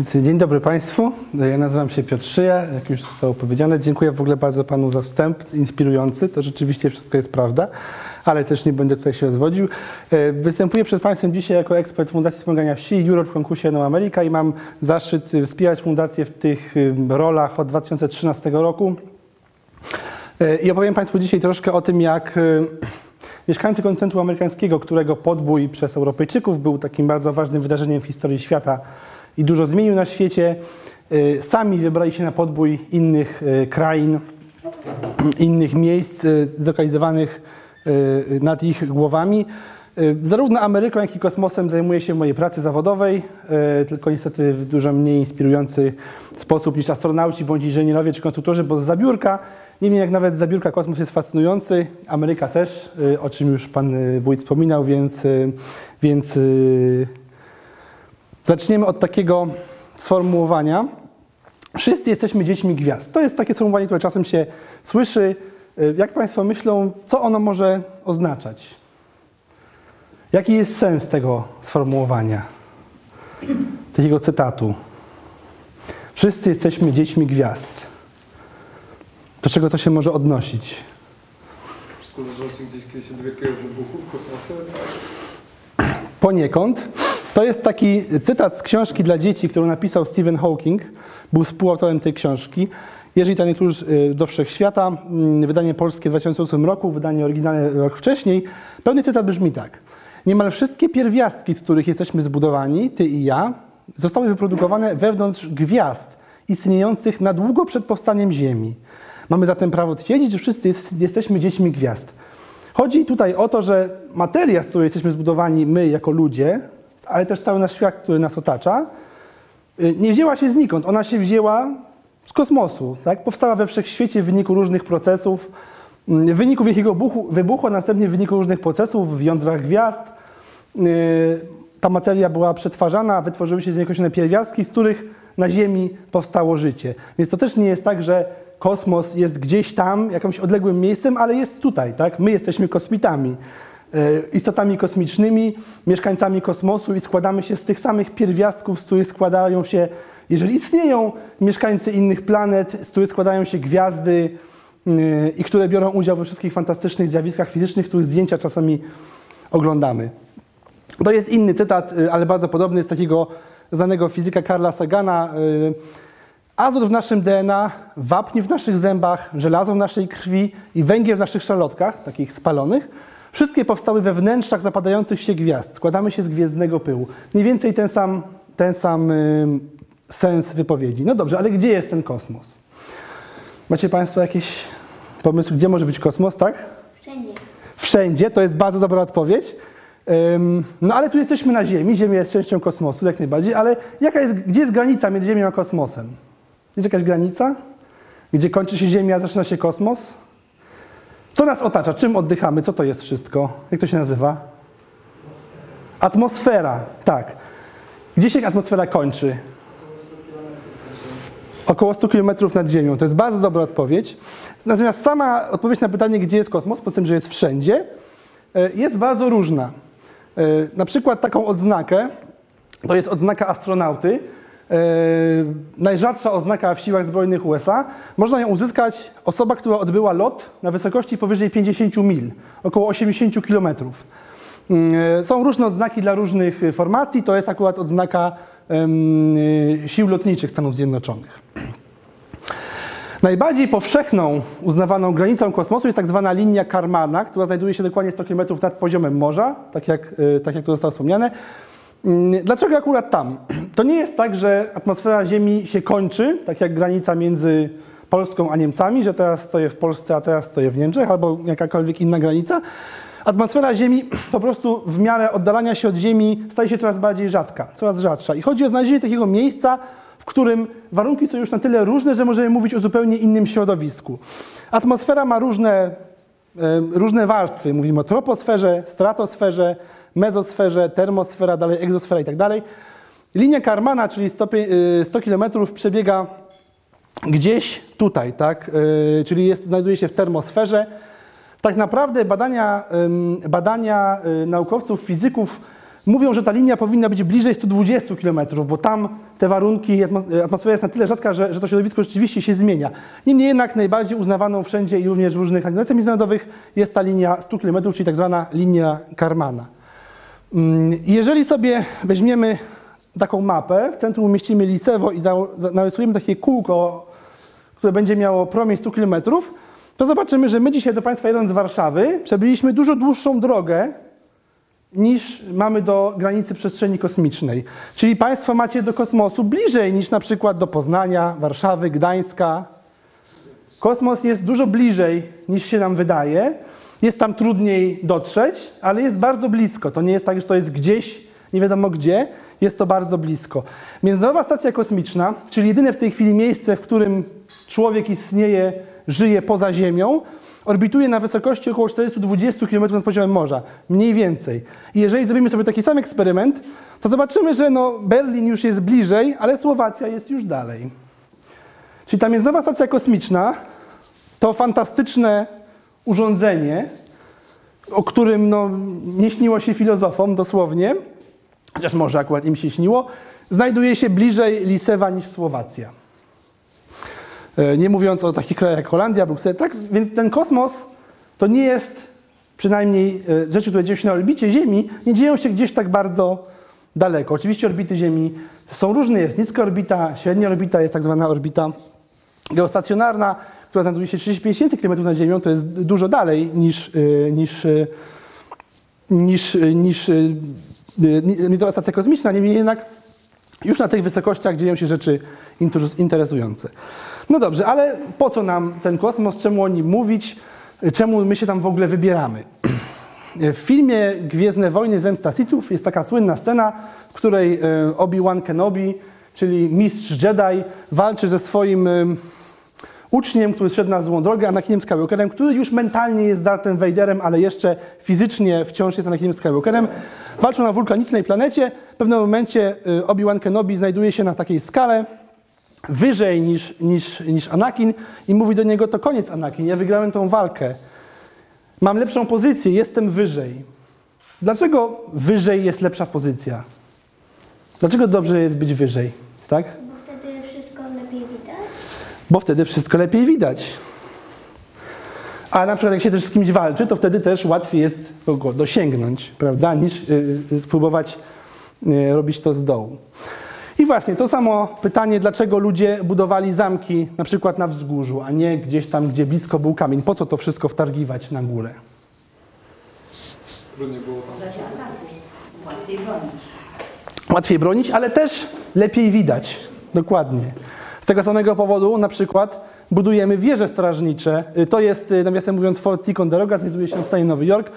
Dzień dobry Państwu. Ja nazywam się Piotr Szyja, jak już zostało powiedziane. Dziękuję w ogóle bardzo Panu za wstęp inspirujący. To rzeczywiście wszystko jest prawda, ale też nie będę tutaj się rozwodził. E, Występuję przed Państwem dzisiaj jako ekspert Fundacji Wspomagania Wsi, juror w konkursie No Ameryka i mam zaszczyt wspierać fundację w tych y, rolach od 2013 roku. E, I opowiem Państwu dzisiaj troszkę o tym, jak mieszkańcy kontynentu amerykańskiego, którego podbój przez Europejczyków był takim bardzo ważnym wydarzeniem w historii świata i dużo zmienił na świecie, y, sami wybrali się na podbój innych y, krain, innych miejsc y, zlokalizowanych nad ich głowami. Zarówno Ameryką, jak i kosmosem zajmuję się w mojej pracy zawodowej, tylko niestety w dużo mniej inspirujący sposób niż astronauci, bądź inżynierowie czy konstruktorzy, bo z zabiórka, niemniej jak nawet z zabiórka kosmos jest fascynujący, Ameryka też, o czym już Pan Wójt wspominał, więc, więc zaczniemy od takiego sformułowania. Wszyscy jesteśmy dziećmi gwiazd. To jest takie sformułowanie, które czasem się słyszy. Y, Jak Państwo myślą, co ono może oznaczać? Jaki jest sens tego sformułowania, takiego cytatu? Wszyscy jesteśmy dziećmi gwiazd. Do czego to się może odnosić? Wszystko zaczęło się gdzieś kiedyś od wielkiego wybuchu w kosmosie. Poniekąd. To jest taki cytat z książki dla dzieci, którą napisał Stephen Hawking. Był współautorem tej książki. Jeżeli ten klucz y, do wszechświata, mm, wydanie polskie w 2008 roku, wydanie oryginalne rok wcześniej. Pełny cytat brzmi tak. Niemal wszystkie pierwiastki, z których jesteśmy zbudowani, ty i ja, zostały wyprodukowane wewnątrz gwiazd istniejących na długo przed powstaniem Ziemi. Mamy zatem prawo twierdzić, że wszyscy jest, jesteśmy dziećmi gwiazd. Chodzi tutaj o to, że materia, z której jesteśmy zbudowani my jako ludzie, ale też cały nasz świat, który nas otacza, y, nie wzięła się znikąd. Ona się wzięła z kosmosu. Tak? Powstała we wszechświecie w wyniku różnych procesów, mm, w wyniku wielkiego buchu, wybuchu, a następnie w wyniku różnych procesów w jądrach gwiazd. Y, Ta materia była przetwarzana, wytworzyły się z niej określone pierwiastki, z których na Ziemi powstało życie. Więc to też nie jest tak, że kosmos jest gdzieś tam, jakimś odległym miejscem, ale jest tutaj. Tak? My jesteśmy kosmitami, istotami kosmicznymi, mieszkańcami kosmosu i składamy się z tych samych pierwiastków, z których składają się, jeżeli istnieją mieszkańcy innych planet, z których składają się gwiazdy y, i które biorą udział we wszystkich fantastycznych zjawiskach fizycznych, których zdjęcia czasami oglądamy. To jest inny cytat, y, ale bardzo podobny z takiego znanego fizyka Karla Sagana. y, Azot w naszym DNA, wapń w naszych zębach, żelazo w naszej krwi i węgiel w naszych szalotkach, takich spalonych, wszystkie powstały we wnętrzach zapadających się gwiazd. Składamy się z gwiezdnego pyłu. Mniej więcej ten sam, ten sam y, sens wypowiedzi. No dobrze, ale gdzie jest ten kosmos? Macie Państwo jakieś pomysły, gdzie może być kosmos, tak? Wszędzie. Wszędzie, to jest bardzo dobra odpowiedź. Ym, No ale tu jesteśmy na Ziemi, Ziemia jest częścią kosmosu, jak najbardziej, ale jaka jest, gdzie jest granica między Ziemią a kosmosem? Jest jakaś granica? Gdzie kończy się Ziemia, a zaczyna się kosmos? Co nas otacza? Czym oddychamy? Co to jest wszystko? Jak to się nazywa? Atmosfera, tak. Gdzie się atmosfera kończy? Około 100 km nad Ziemią. To jest bardzo dobra odpowiedź. Natomiast sama odpowiedź na pytanie, gdzie jest kosmos, po tym, że jest wszędzie, e, jest bardzo różna. E, Na przykład taką odznakę, to jest odznaka astronauty, najrzadsza oznaka w siłach zbrojnych USA. Można ją uzyskać osoba, która odbyła lot na wysokości powyżej 50 mil, około 80 kilometrów. Mm, Są różne odznaki dla różnych formacji. To jest akurat odznaka y, sił lotniczych Stanów Zjednoczonych. Najbardziej powszechną uznawaną granicą kosmosu jest tak zwana linia Karmana, która znajduje się dokładnie 100 km nad poziomem morza, tak jak, tak jak to zostało wspomniane. Mm, Dlaczego akurat tam? To nie jest tak, że atmosfera Ziemi się kończy, tak jak granica między Polską a Niemcami, że teraz stoję w Polsce, a teraz stoję w Niemczech, albo jakakolwiek inna granica. Atmosfera Ziemi po prostu w miarę oddalania się od Ziemi staje się coraz bardziej rzadka, coraz rzadsza. I chodzi o znalezienie takiego miejsca, w którym warunki są już na tyle różne, że możemy mówić o zupełnie innym środowisku. Atmosfera ma różne, różne warstwy. Mówimy o troposferze, stratosferze, mezosferze, termosfera, dalej egzosfera i tak dalej. Linia Karmana, czyli 100, pie- y, 100 km przebiega gdzieś tutaj, tak? Yy, czyli jest, znajduje się w termosferze. Tak naprawdę badania, badania y, naukowców, fizyków mówią, że ta linia powinna być bliżej 120 km, bo tam te warunki, atmo- atmosfera jest na tyle rzadka, że, że to środowisko rzeczywiście się zmienia. Niemniej jednak najbardziej uznawaną wszędzie i również w różnych organizacjach międzynarodowych jest ta linia 100 km, czyli tak zwana linia Karmana. Mm, Jeżeli sobie weźmiemy taką mapę, w centrum umieścimy Lisewo i narysujemy takie kółko, które będzie miało promień 100 km, to zobaczymy, że my dzisiaj do Państwa jadąc z Warszawy przebyliśmy dużo dłuższą drogę niż mamy do granicy przestrzeni kosmicznej. Czyli Państwo macie do kosmosu bliżej niż na przykład do Poznania, Warszawy, Gdańska. Kosmos jest dużo bliżej niż się nam wydaje. Jest tam trudniej dotrzeć, ale jest bardzo blisko. To nie jest tak, że to jest gdzieś, nie wiadomo gdzie, jest to bardzo blisko. Międzynarodowa Stacja Kosmiczna, czyli jedyne w tej chwili miejsce, w którym człowiek istnieje, żyje poza Ziemią, orbituje na wysokości około 420 km nad poziomem morza, mniej więcej. I jeżeli zrobimy sobie taki sam eksperyment, to zobaczymy, że no Berlin już jest bliżej, ale Słowacja jest już dalej. Czyli ta Międzynarodowa Stacja Kosmiczna to fantastyczne urządzenie, o którym no, nie śniło się filozofom dosłownie, chociaż może akurat im się śniło, znajduje się bliżej Lisewa niż Słowacja. E, Nie mówiąc o takich krajach jak Holandia, Bruksela, tak? Więc ten kosmos to nie jest, przynajmniej e, rzeczy, które dzieją się na orbicie Ziemi, nie dzieją się gdzieś tak bardzo daleko. Oczywiście orbity Ziemi są różne. Jest niska orbita, średnia orbita, jest tak zwana orbita geostacjonarna, która znajduje się 35 tysięcy km nad Ziemią. To jest dużo dalej niż, y, niż, y, niż, y, niż Międzynarodowa Stacja Kosmiczna. Niemniej jednak już na tych wysokościach dzieją się rzeczy inter- interesujące. No dobrze, ale po co nam ten kosmos? Czemu o nim mówić? Czemu my się tam w ogóle wybieramy? W filmie Gwiezdne Wojny Zemsta Sithów jest taka słynna scena, w której Obi-Wan Kenobi, czyli mistrz Jedi, walczy ze swoim uczniem, który szedł na złą drogę, Anakinem Skywalkerem, który już mentalnie jest Darthem Vaderem, ale jeszcze fizycznie wciąż jest Anakinem Skywalkerem. Walczą na wulkanicznej planecie. W pewnym momencie e, Obi-Wan Kenobi znajduje się na takiej skale, wyżej niż, niż, niż Anakin i mówi do niego, to koniec Anakin, ja wygrałem tą walkę. Mam lepszą pozycję, jestem wyżej. Dlaczego wyżej jest lepsza pozycja? Dlaczego dobrze jest być wyżej? Tak? Bo wtedy wszystko lepiej widać. Bo wtedy wszystko lepiej widać. A na przykład jak się też z kimś walczy, to wtedy też łatwiej jest go dosięgnąć, prawda, niż y, y, spróbować y, robić to z dołu. I właśnie to samo pytanie, dlaczego ludzie budowali zamki na przykład na wzgórzu, a nie gdzieś tam, gdzie blisko był kamień. Po co to wszystko wtargiwać na górę? Trudniej było tam. Łatwiej bronić. Łatwiej bronić, ale też lepiej widać. Dokładnie. Z tego samego powodu na przykład budujemy wieże strażnicze. Y, To jest, y, nawiasem mówiąc, Fort Ticonderoga, znajduje się w stanie Nowy Jork.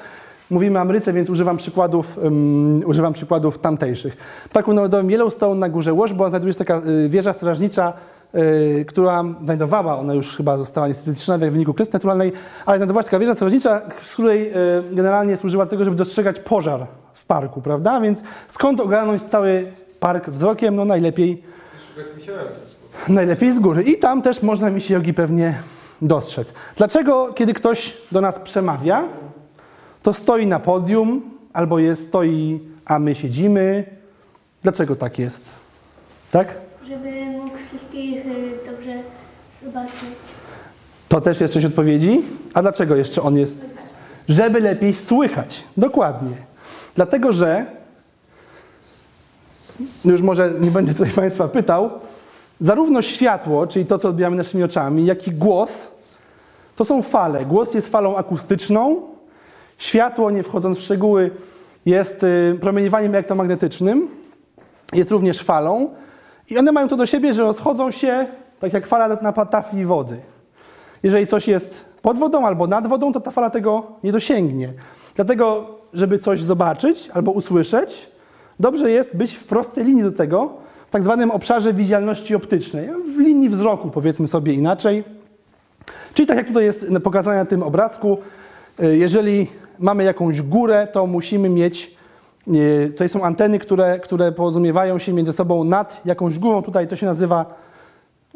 Mówimy Ameryce, więc używam przykładów, um, używam przykładów tamtejszych. W Parku Narodowym Yellowstone na górze Washburn znajduje się taka y, wieża strażnicza, y, która znajdowała, ona już chyba została niestety zniszczona w wyniku klęski naturalnej, ale znajdowała się taka wieża strażnicza, z której y, generalnie służyła do tego, żeby dostrzegać pożar w parku, prawda? Więc skąd ogarnąć cały park wzrokiem? No najlepiej Szukać mi się lepiej. Najlepiej z góry. I tam też można mi się jogi pewnie dostrzec. Dlaczego, kiedy ktoś do nas przemawia, to stoi na podium albo jest, stoi, a my siedzimy? Dlaczego tak jest? Tak? Żeby mógł wszystkich y, dobrze zobaczyć. To też jest część odpowiedzi. A dlaczego jeszcze on jest? Żeby lepiej słychać. Dokładnie. Dlatego, że już może nie będę tutaj Państwa pytał, zarówno światło, czyli to, co odbieramy naszymi oczami, jak i głos, to są fale. Głos jest falą akustyczną, światło, nie wchodząc w szczegóły, jest y, promieniowaniem elektromagnetycznym, jest również falą i one mają to do siebie, że rozchodzą się tak jak fala na tafli wody. Jeżeli coś jest pod wodą albo nad wodą, to ta fala tego nie dosięgnie. Dlatego, żeby coś zobaczyć albo usłyszeć, dobrze jest być w prostej linii do tego, w tak zwanym obszarze widzialności optycznej, w linii wzroku, powiedzmy sobie inaczej. Czyli tak jak tutaj jest pokazane na tym obrazku, y, jeżeli mamy jakąś górę, to musimy mieć, y, tutaj są anteny, które, które porozumiewają się między sobą nad jakąś górą, tutaj to się nazywa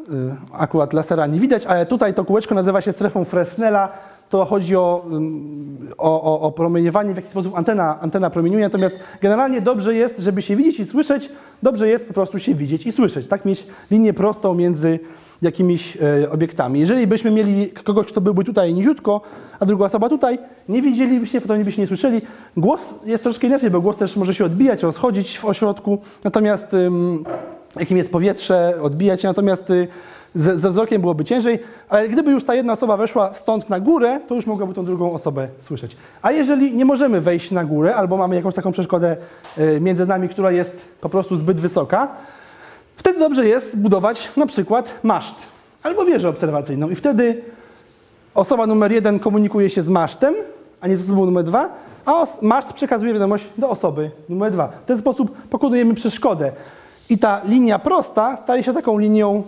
y, akurat lasera nie widać, ale tutaj to kółeczko nazywa się strefą Fresnela. To chodzi o, ym, o, o, o promieniowanie, w jaki sposób antena, antena promieniuje. Natomiast generalnie dobrze jest, żeby się widzieć i słyszeć, dobrze jest po prostu się widzieć i słyszeć. Tak mieć linię prostą między jakimiś e, obiektami. Jeżeli byśmy mieli kogoś, kto byłby tutaj niziutko, a druga osoba tutaj, nie widzielibyście, potem byście nie słyszeli. Głos jest troszkę inaczej, bo głos też może się odbijać, rozchodzić w ośrodku, natomiast ym, jakim jest powietrze, odbijać natomiast y, ze, ze wzrokiem byłoby ciężej, ale gdyby już ta jedna osoba weszła stąd na górę, to już mogłaby tą drugą osobę słyszeć. A jeżeli nie możemy wejść na górę, albo mamy jakąś taką przeszkodę y, między nami, która jest po prostu zbyt wysoka, wtedy dobrze jest zbudować na przykład maszt albo wieżę obserwacyjną i wtedy osoba numer jeden komunikuje się z masztem, a nie z osobą numer dwa, a maszt przekazuje wiadomość do osoby numer dwa. W ten sposób pokonujemy przeszkodę. I ta linia prosta staje się taką linią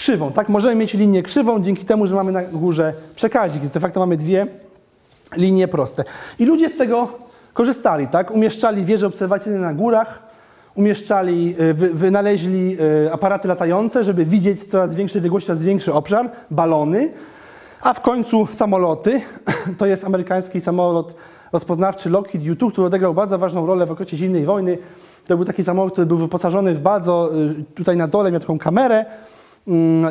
krzywą. Tak? Możemy mieć linię krzywą dzięki temu, że mamy na górze przekaźnik. De facto mamy dwie linie proste. I ludzie z tego korzystali. Tak? Umieszczali wieże obserwacyjne na górach, umieszczali, y, wy, wynaleźli y, aparaty latające, żeby widzieć coraz większej odległości, coraz większy obszar, balony, a w końcu samoloty. To jest amerykański samolot rozpoznawczy Lockheed U-2, który odegrał bardzo ważną rolę w okresie zimnej wojny. To był taki samolot, który był wyposażony w bardzo, y, tutaj na dole miał taką kamerę,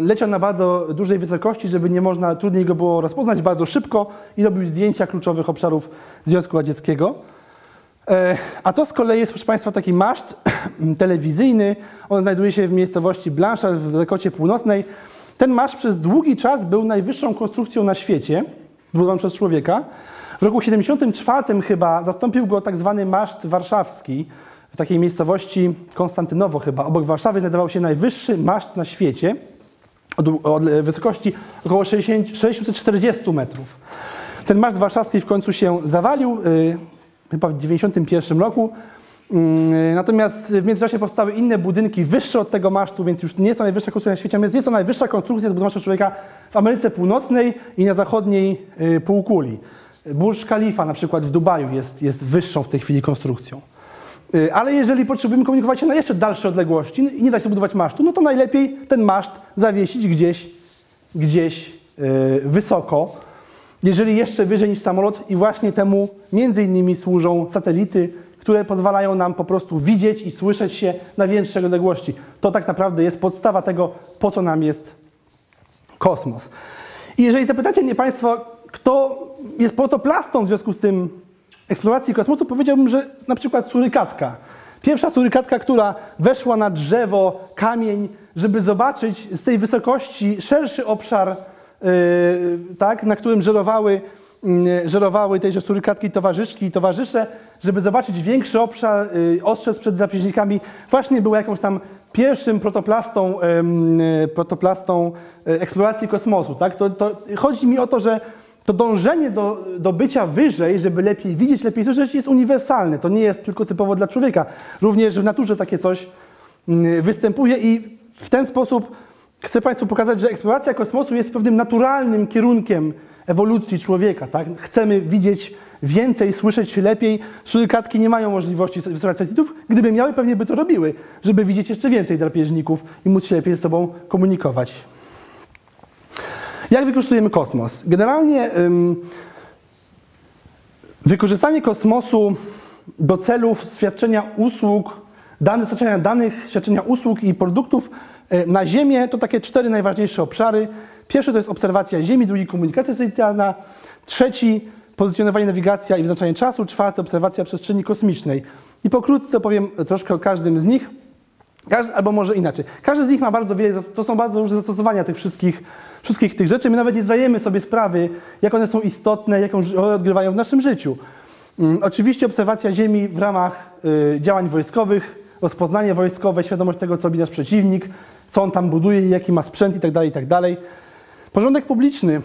leciał na bardzo dużej wysokości, żeby nie można, trudniej go było rozpoznać, bardzo szybko i robił zdjęcia kluczowych obszarów Związku Radzieckiego. E, A to z kolei jest, proszę Państwa, taki maszt telewizyjny. On znajduje się w miejscowości Blanchard w Dakocie Północnej. Ten maszt przez długi czas był najwyższą konstrukcją na świecie, zbudowaną przez człowieka. W roku 74 chyba zastąpił go tak zwany maszt warszawski. W takiej miejscowości Konstantynowo chyba, obok Warszawy znajdował się najwyższy maszt na świecie od wysokości około 60, 640 metrów. Ten maszt warszawski w końcu się zawalił, y, chyba w 91 roku. Y, natomiast w międzyczasie powstały inne budynki wyższe od tego masztu, więc już nie jest to najwyższa konstrukcja na świecie, natomiast jest to najwyższa konstrukcja zbudowana przez człowieka w Ameryce Północnej i na zachodniej y, półkuli. Burj Khalifa na przykład w Dubaju jest, jest wyższą w tej chwili konstrukcją. Y, Ale jeżeli potrzebujemy komunikować się na jeszcze dalsze odległości i nie da się budować masztu, no to najlepiej ten maszt zawiesić gdzieś, gdzieś y, wysoko, jeżeli jeszcze wyżej niż samolot i właśnie temu między innymi służą satelity, które pozwalają nam po prostu widzieć i słyszeć się na większej odległości. To tak naprawdę jest podstawa tego, po co nam jest kosmos. I jeżeli zapytacie mnie Państwo, kto jest protoplastą w związku z tym eksploracji kosmosu, powiedziałbym, że na przykład surykatka. Pierwsza surykatka, która weszła na drzewo, kamień, żeby zobaczyć z tej wysokości szerszy obszar, yy, tak, na którym żerowały, yy, żerowały tejże surykatki towarzyszki i towarzysze, żeby zobaczyć większy obszar, yy, ostrzec przed drapieżnikami, właśnie była jakąś tam pierwszym protoplastą, e, protoplastą e, eksploracji kosmosu. Tak? To, to, chodzi mi o to, że to dążenie do, do bycia wyżej, żeby lepiej widzieć, lepiej słyszeć, jest uniwersalne. To nie jest tylko typowo dla człowieka. Również w naturze takie coś mm, występuje i w ten sposób chcę Państwu pokazać, że eksploracja kosmosu jest pewnym naturalnym kierunkiem ewolucji człowieka. Tak? Chcemy widzieć więcej, słyszeć lepiej. Surykatki nie mają możliwości wysyłać satelitów. Gdyby miały, pewnie by to robiły, żeby widzieć jeszcze więcej drapieżników i móc się lepiej ze sobą komunikować. Jak wykorzystujemy kosmos? Generalnie ym, wykorzystanie kosmosu do celów świadczenia usług, danych, świadczenia danych, świadczenia usług i produktów y, na Ziemię to takie cztery najważniejsze obszary. Pierwszy to jest obserwacja Ziemi, drugi komunikacja satelitarna, trzeci pozycjonowanie, nawigacja i wyznaczanie czasu, czwarty obserwacja przestrzeni kosmicznej. I pokrótce opowiem troszkę o każdym z nich. Każdy, albo może inaczej. Każdy z nich ma bardzo wiele, to są bardzo różne zastosowania tych wszystkich, wszystkich tych rzeczy. My nawet nie zdajemy sobie sprawy, jak one są istotne, jaką rolę odgrywają w naszym życiu. Mm, oczywiście obserwacja Ziemi w ramach y, działań wojskowych, rozpoznanie wojskowe, świadomość tego, co robi nasz przeciwnik, co on tam buduje, jaki ma sprzęt itd., itd. Porządek publiczny.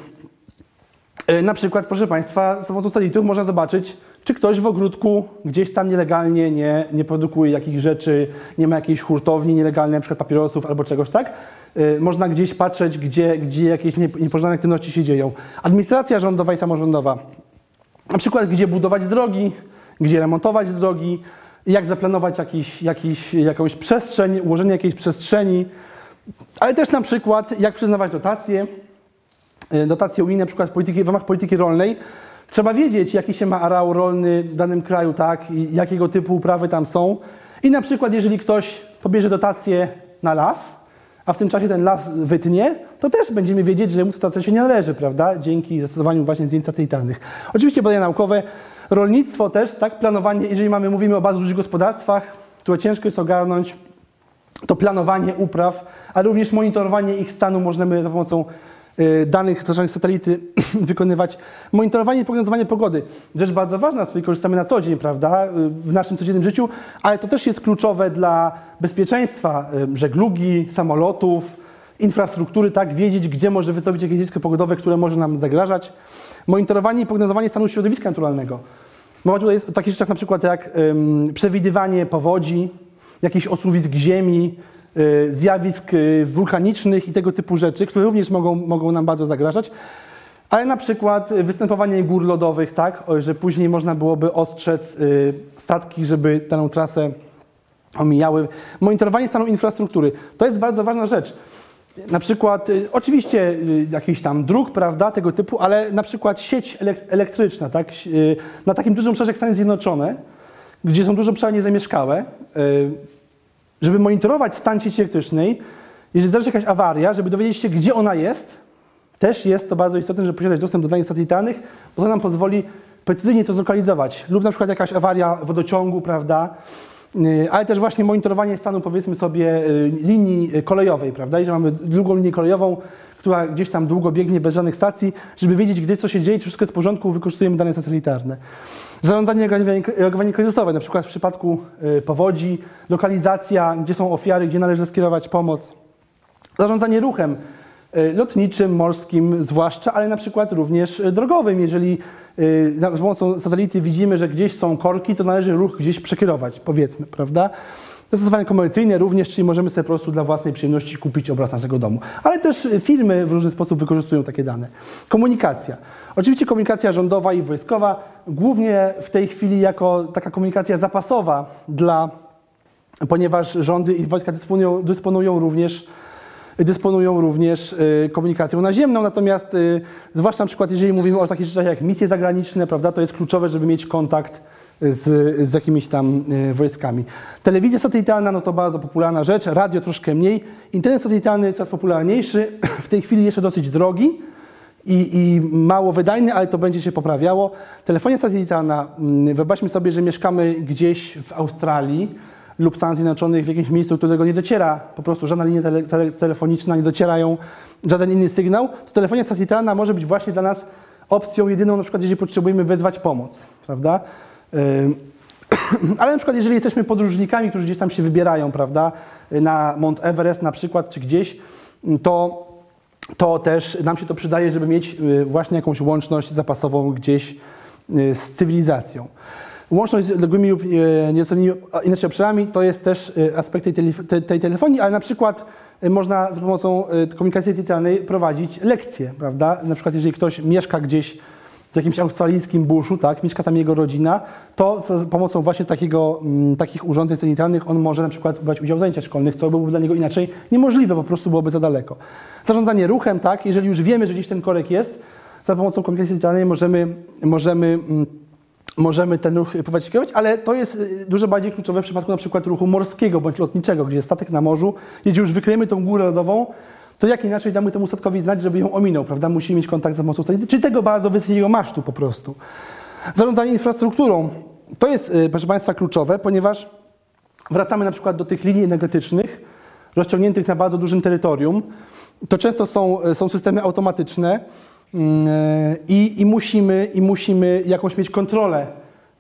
Y, na przykład, proszę Państwa, z pomocą satelitów można zobaczyć, czy ktoś w ogródku gdzieś tam nielegalnie nie, nie produkuje jakichś rzeczy, nie ma jakiejś hurtowni nielegalnej, przykład papierosów albo czegoś, tak? Y, Można gdzieś patrzeć, gdzie, gdzie jakieś nie- niepożądane aktywności się dzieją. Administracja rządowa i samorządowa. Na przykład, gdzie budować drogi, gdzie remontować drogi, jak zaplanować jakiś, jakiś, jakąś przestrzeń, ułożenie jakiejś przestrzeni, ale też na przykład, jak przyznawać dotacje, y, dotacje unijne, na przykład polityki, w ramach polityki rolnej, trzeba wiedzieć, jaki się ma areał rolny w danym kraju, tak, i jakiego typu uprawy tam są. I na przykład, jeżeli ktoś pobierze dotację na las, a w tym czasie ten las wytnie, to też będziemy wiedzieć, że mu ta dotacja się nie należy, prawda? Dzięki zastosowaniu właśnie zdjęć satelitarnych. Oczywiście badania naukowe, rolnictwo też, tak, planowanie, jeżeli mamy, mówimy o bardzo dużych gospodarstwach, które ciężko jest ogarnąć, to planowanie upraw, a również monitorowanie ich stanu możemy za pomocą danych zdarzanych z satelity wykonywać. Monitorowanie i prognozowanie pogody. Rzecz bardzo ważna, z której korzystamy na co dzień, prawda, y, w naszym codziennym życiu, ale to też jest kluczowe dla bezpieczeństwa y, żeglugi, samolotów, infrastruktury, tak, wiedzieć, gdzie może wystąpić jakieś zjawisko pogodowe, które może nam zagrażać. Monitorowanie i prognozowanie stanu środowiska naturalnego. Mowa tutaj jest o takich rzeczach na przykład jak ym, przewidywanie powodzi, jakichś osuwisk ziemi, y, zjawisk y, wulkanicznych i tego typu rzeczy, które również mogą, mogą nam bardzo zagrażać. Ale na przykład y, występowanie gór lodowych, tak, że później można byłoby ostrzec y, statki, żeby daną trasę omijały. Monitorowanie stanu infrastruktury. To jest bardzo ważna rzecz. Na przykład, y, oczywiście y, jakiś tam dróg, prawda, tego typu, ale na przykład sieć elek- elektryczna, tak, y, na takim dużym obszarze jak Stany Zjednoczone, gdzie są duże obszary niezamieszkałe, y, żeby monitorować stan sieci elektrycznej, jeżeli zdarzy się jakaś awaria, żeby dowiedzieć się, gdzie ona jest, też jest to bardzo istotne, żeby posiadać dostęp do danych satelitarnych, bo to nam pozwoli precyzyjnie to zlokalizować. Lub na przykład jakaś awaria wodociągu, prawda? Yy, Ale też właśnie monitorowanie stanu, powiedzmy sobie, yy, linii kolejowej, prawda? Jeżeli mamy długą linię kolejową, która gdzieś tam długo biegnie bez żadnych stacji, żeby wiedzieć, gdzie co się dzieje, czy wszystko jest w porządku, wykorzystujemy dane satelitarne. Zarządzanie reagowanie- kryzysowe, na przykład w przypadku yy, powodzi, lokalizacja, gdzie są ofiary, gdzie należy skierować pomoc. Zarządzanie ruchem y, lotniczym, morskim zwłaszcza, ale na przykład również y, drogowym. Jeżeli y, za pomocą satelity widzimy, że gdzieś są korki, to należy ruch gdzieś przekierować, powiedzmy, prawda? Zastosowanie komercyjne również, czyli możemy sobie po prostu dla własnej przyjemności kupić obraz naszego domu. Ale też y, firmy w różny sposób wykorzystują takie dane. Komunikacja. Oczywiście komunikacja rządowa i wojskowa, głównie w tej chwili jako taka komunikacja zapasowa dla ponieważ rządy i wojska dysponują, dysponują również dysponują również y, komunikacją naziemną, natomiast y, zwłaszcza na przykład jeżeli mówimy o takich rzeczach jak misje zagraniczne, prawda, to jest kluczowe, żeby mieć kontakt z, z jakimiś tam y, wojskami. Telewizja satelitarna, no to bardzo popularna rzecz, radio troszkę mniej, internet satelitarny coraz popularniejszy, w tej chwili jeszcze dosyć drogi, i, i mało wydajny, ale to będzie się poprawiało. Telefonia satelitarna, mm, wyobraźmy sobie, że mieszkamy gdzieś w Australii lub Stanach Zjednoczonych w jakimś miejscu, którego nie dociera po prostu żadna linia tele, tele, telefoniczna, nie docierają żaden inny sygnał, to telefonia satelitarna może być właśnie dla nas opcją jedyną, na przykład jeżeli potrzebujemy wezwać pomoc, prawda? Ale na przykład jeżeli jesteśmy podróżnikami, którzy gdzieś tam się wybierają, prawda, na Mount Everest na przykład, czy gdzieś, to to też nam się to przydaje, żeby mieć y, właśnie jakąś łączność zapasową gdzieś y, z cywilizacją. Łączność z odległymi lub y, nieocenionymi inaczej obszarami to jest też aspekt tej, tej, telefonii, ale na przykład można za pomocą komunikacji satelitarnej prowadzić lekcje, prawda? Na przykład jeżeli ktoś mieszka gdzieś w jakimś australijskim buszu, tak, mieszka tam jego rodzina, to za pomocą właśnie takiego, mm, takich urządzeń sanitarnych on może na przykład brać udział w zajęciach szkolnych, co byłoby dla niego inaczej niemożliwe, po prostu byłoby za daleko. Zarządzanie ruchem, tak, jeżeli już wiemy, że gdzieś ten korek jest, za pomocą komunikacji sanitarnej możemy, możemy, mm, możemy ten ruch prowadzić, kierować, ale to jest y, dużo bardziej kluczowe w przypadku na przykład ruchu morskiego bądź lotniczego, gdzie statek na morzu, jeśli już wykryjemy tą górę lodową, to jak inaczej damy temu statkowi znać, żeby ją ominął, prawda? Musimy mieć kontakt za pomocą satelity, czy tego bardzo wysokiego masztu po prostu. Zarządzanie infrastrukturą. To jest, y, proszę Państwa, kluczowe, ponieważ wracamy na przykład do tych linii energetycznych, rozciągniętych na bardzo dużym terytorium. To często są, są systemy automatyczne mm, e, i, i, musimy, i musimy jakąś mieć kontrolę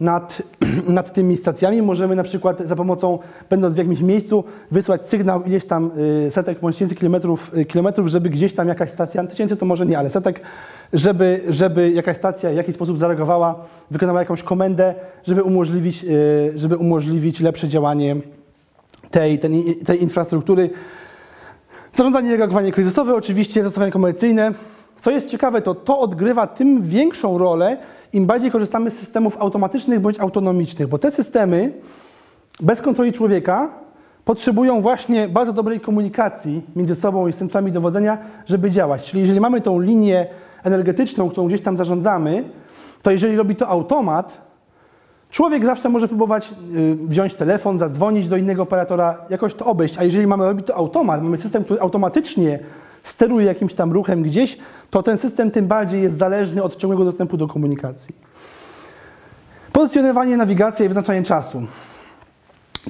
nad, nad tymi stacjami. Możemy na przykład za pomocą, będąc w jakimś miejscu, wysłać sygnał ileś tam y, setek bądź tysięcy kilometrów, y, kilometrów, żeby gdzieś tam jakaś stacja, tysięcy to może nie, ale setek, żeby, żeby jakaś stacja w jakiś sposób zareagowała, wykonała jakąś komendę, żeby umożliwić, y, żeby umożliwić lepsze działanie tej, tej, tej infrastruktury. Zarządzanie i reagowanie kryzysowe, oczywiście zastosowania komercyjne. Co jest ciekawe, to to odgrywa tym większą rolę, im bardziej korzystamy z systemów automatycznych bądź autonomicznych, bo te systemy bez kontroli człowieka potrzebują właśnie bardzo dobrej komunikacji między sobą i centrami dowodzenia, żeby działać. Czyli jeżeli mamy tą linię energetyczną, którą gdzieś tam zarządzamy, to jeżeli robi to automat, człowiek zawsze może próbować y, wziąć telefon, zadzwonić do innego operatora, jakoś to obejść. A jeżeli mamy robić to automat, mamy system, który automatycznie steruje jakimś tam ruchem gdzieś, to ten system tym bardziej jest zależny od ciągłego dostępu do komunikacji. Pozycjonowanie, nawigacja i wyznaczanie czasu.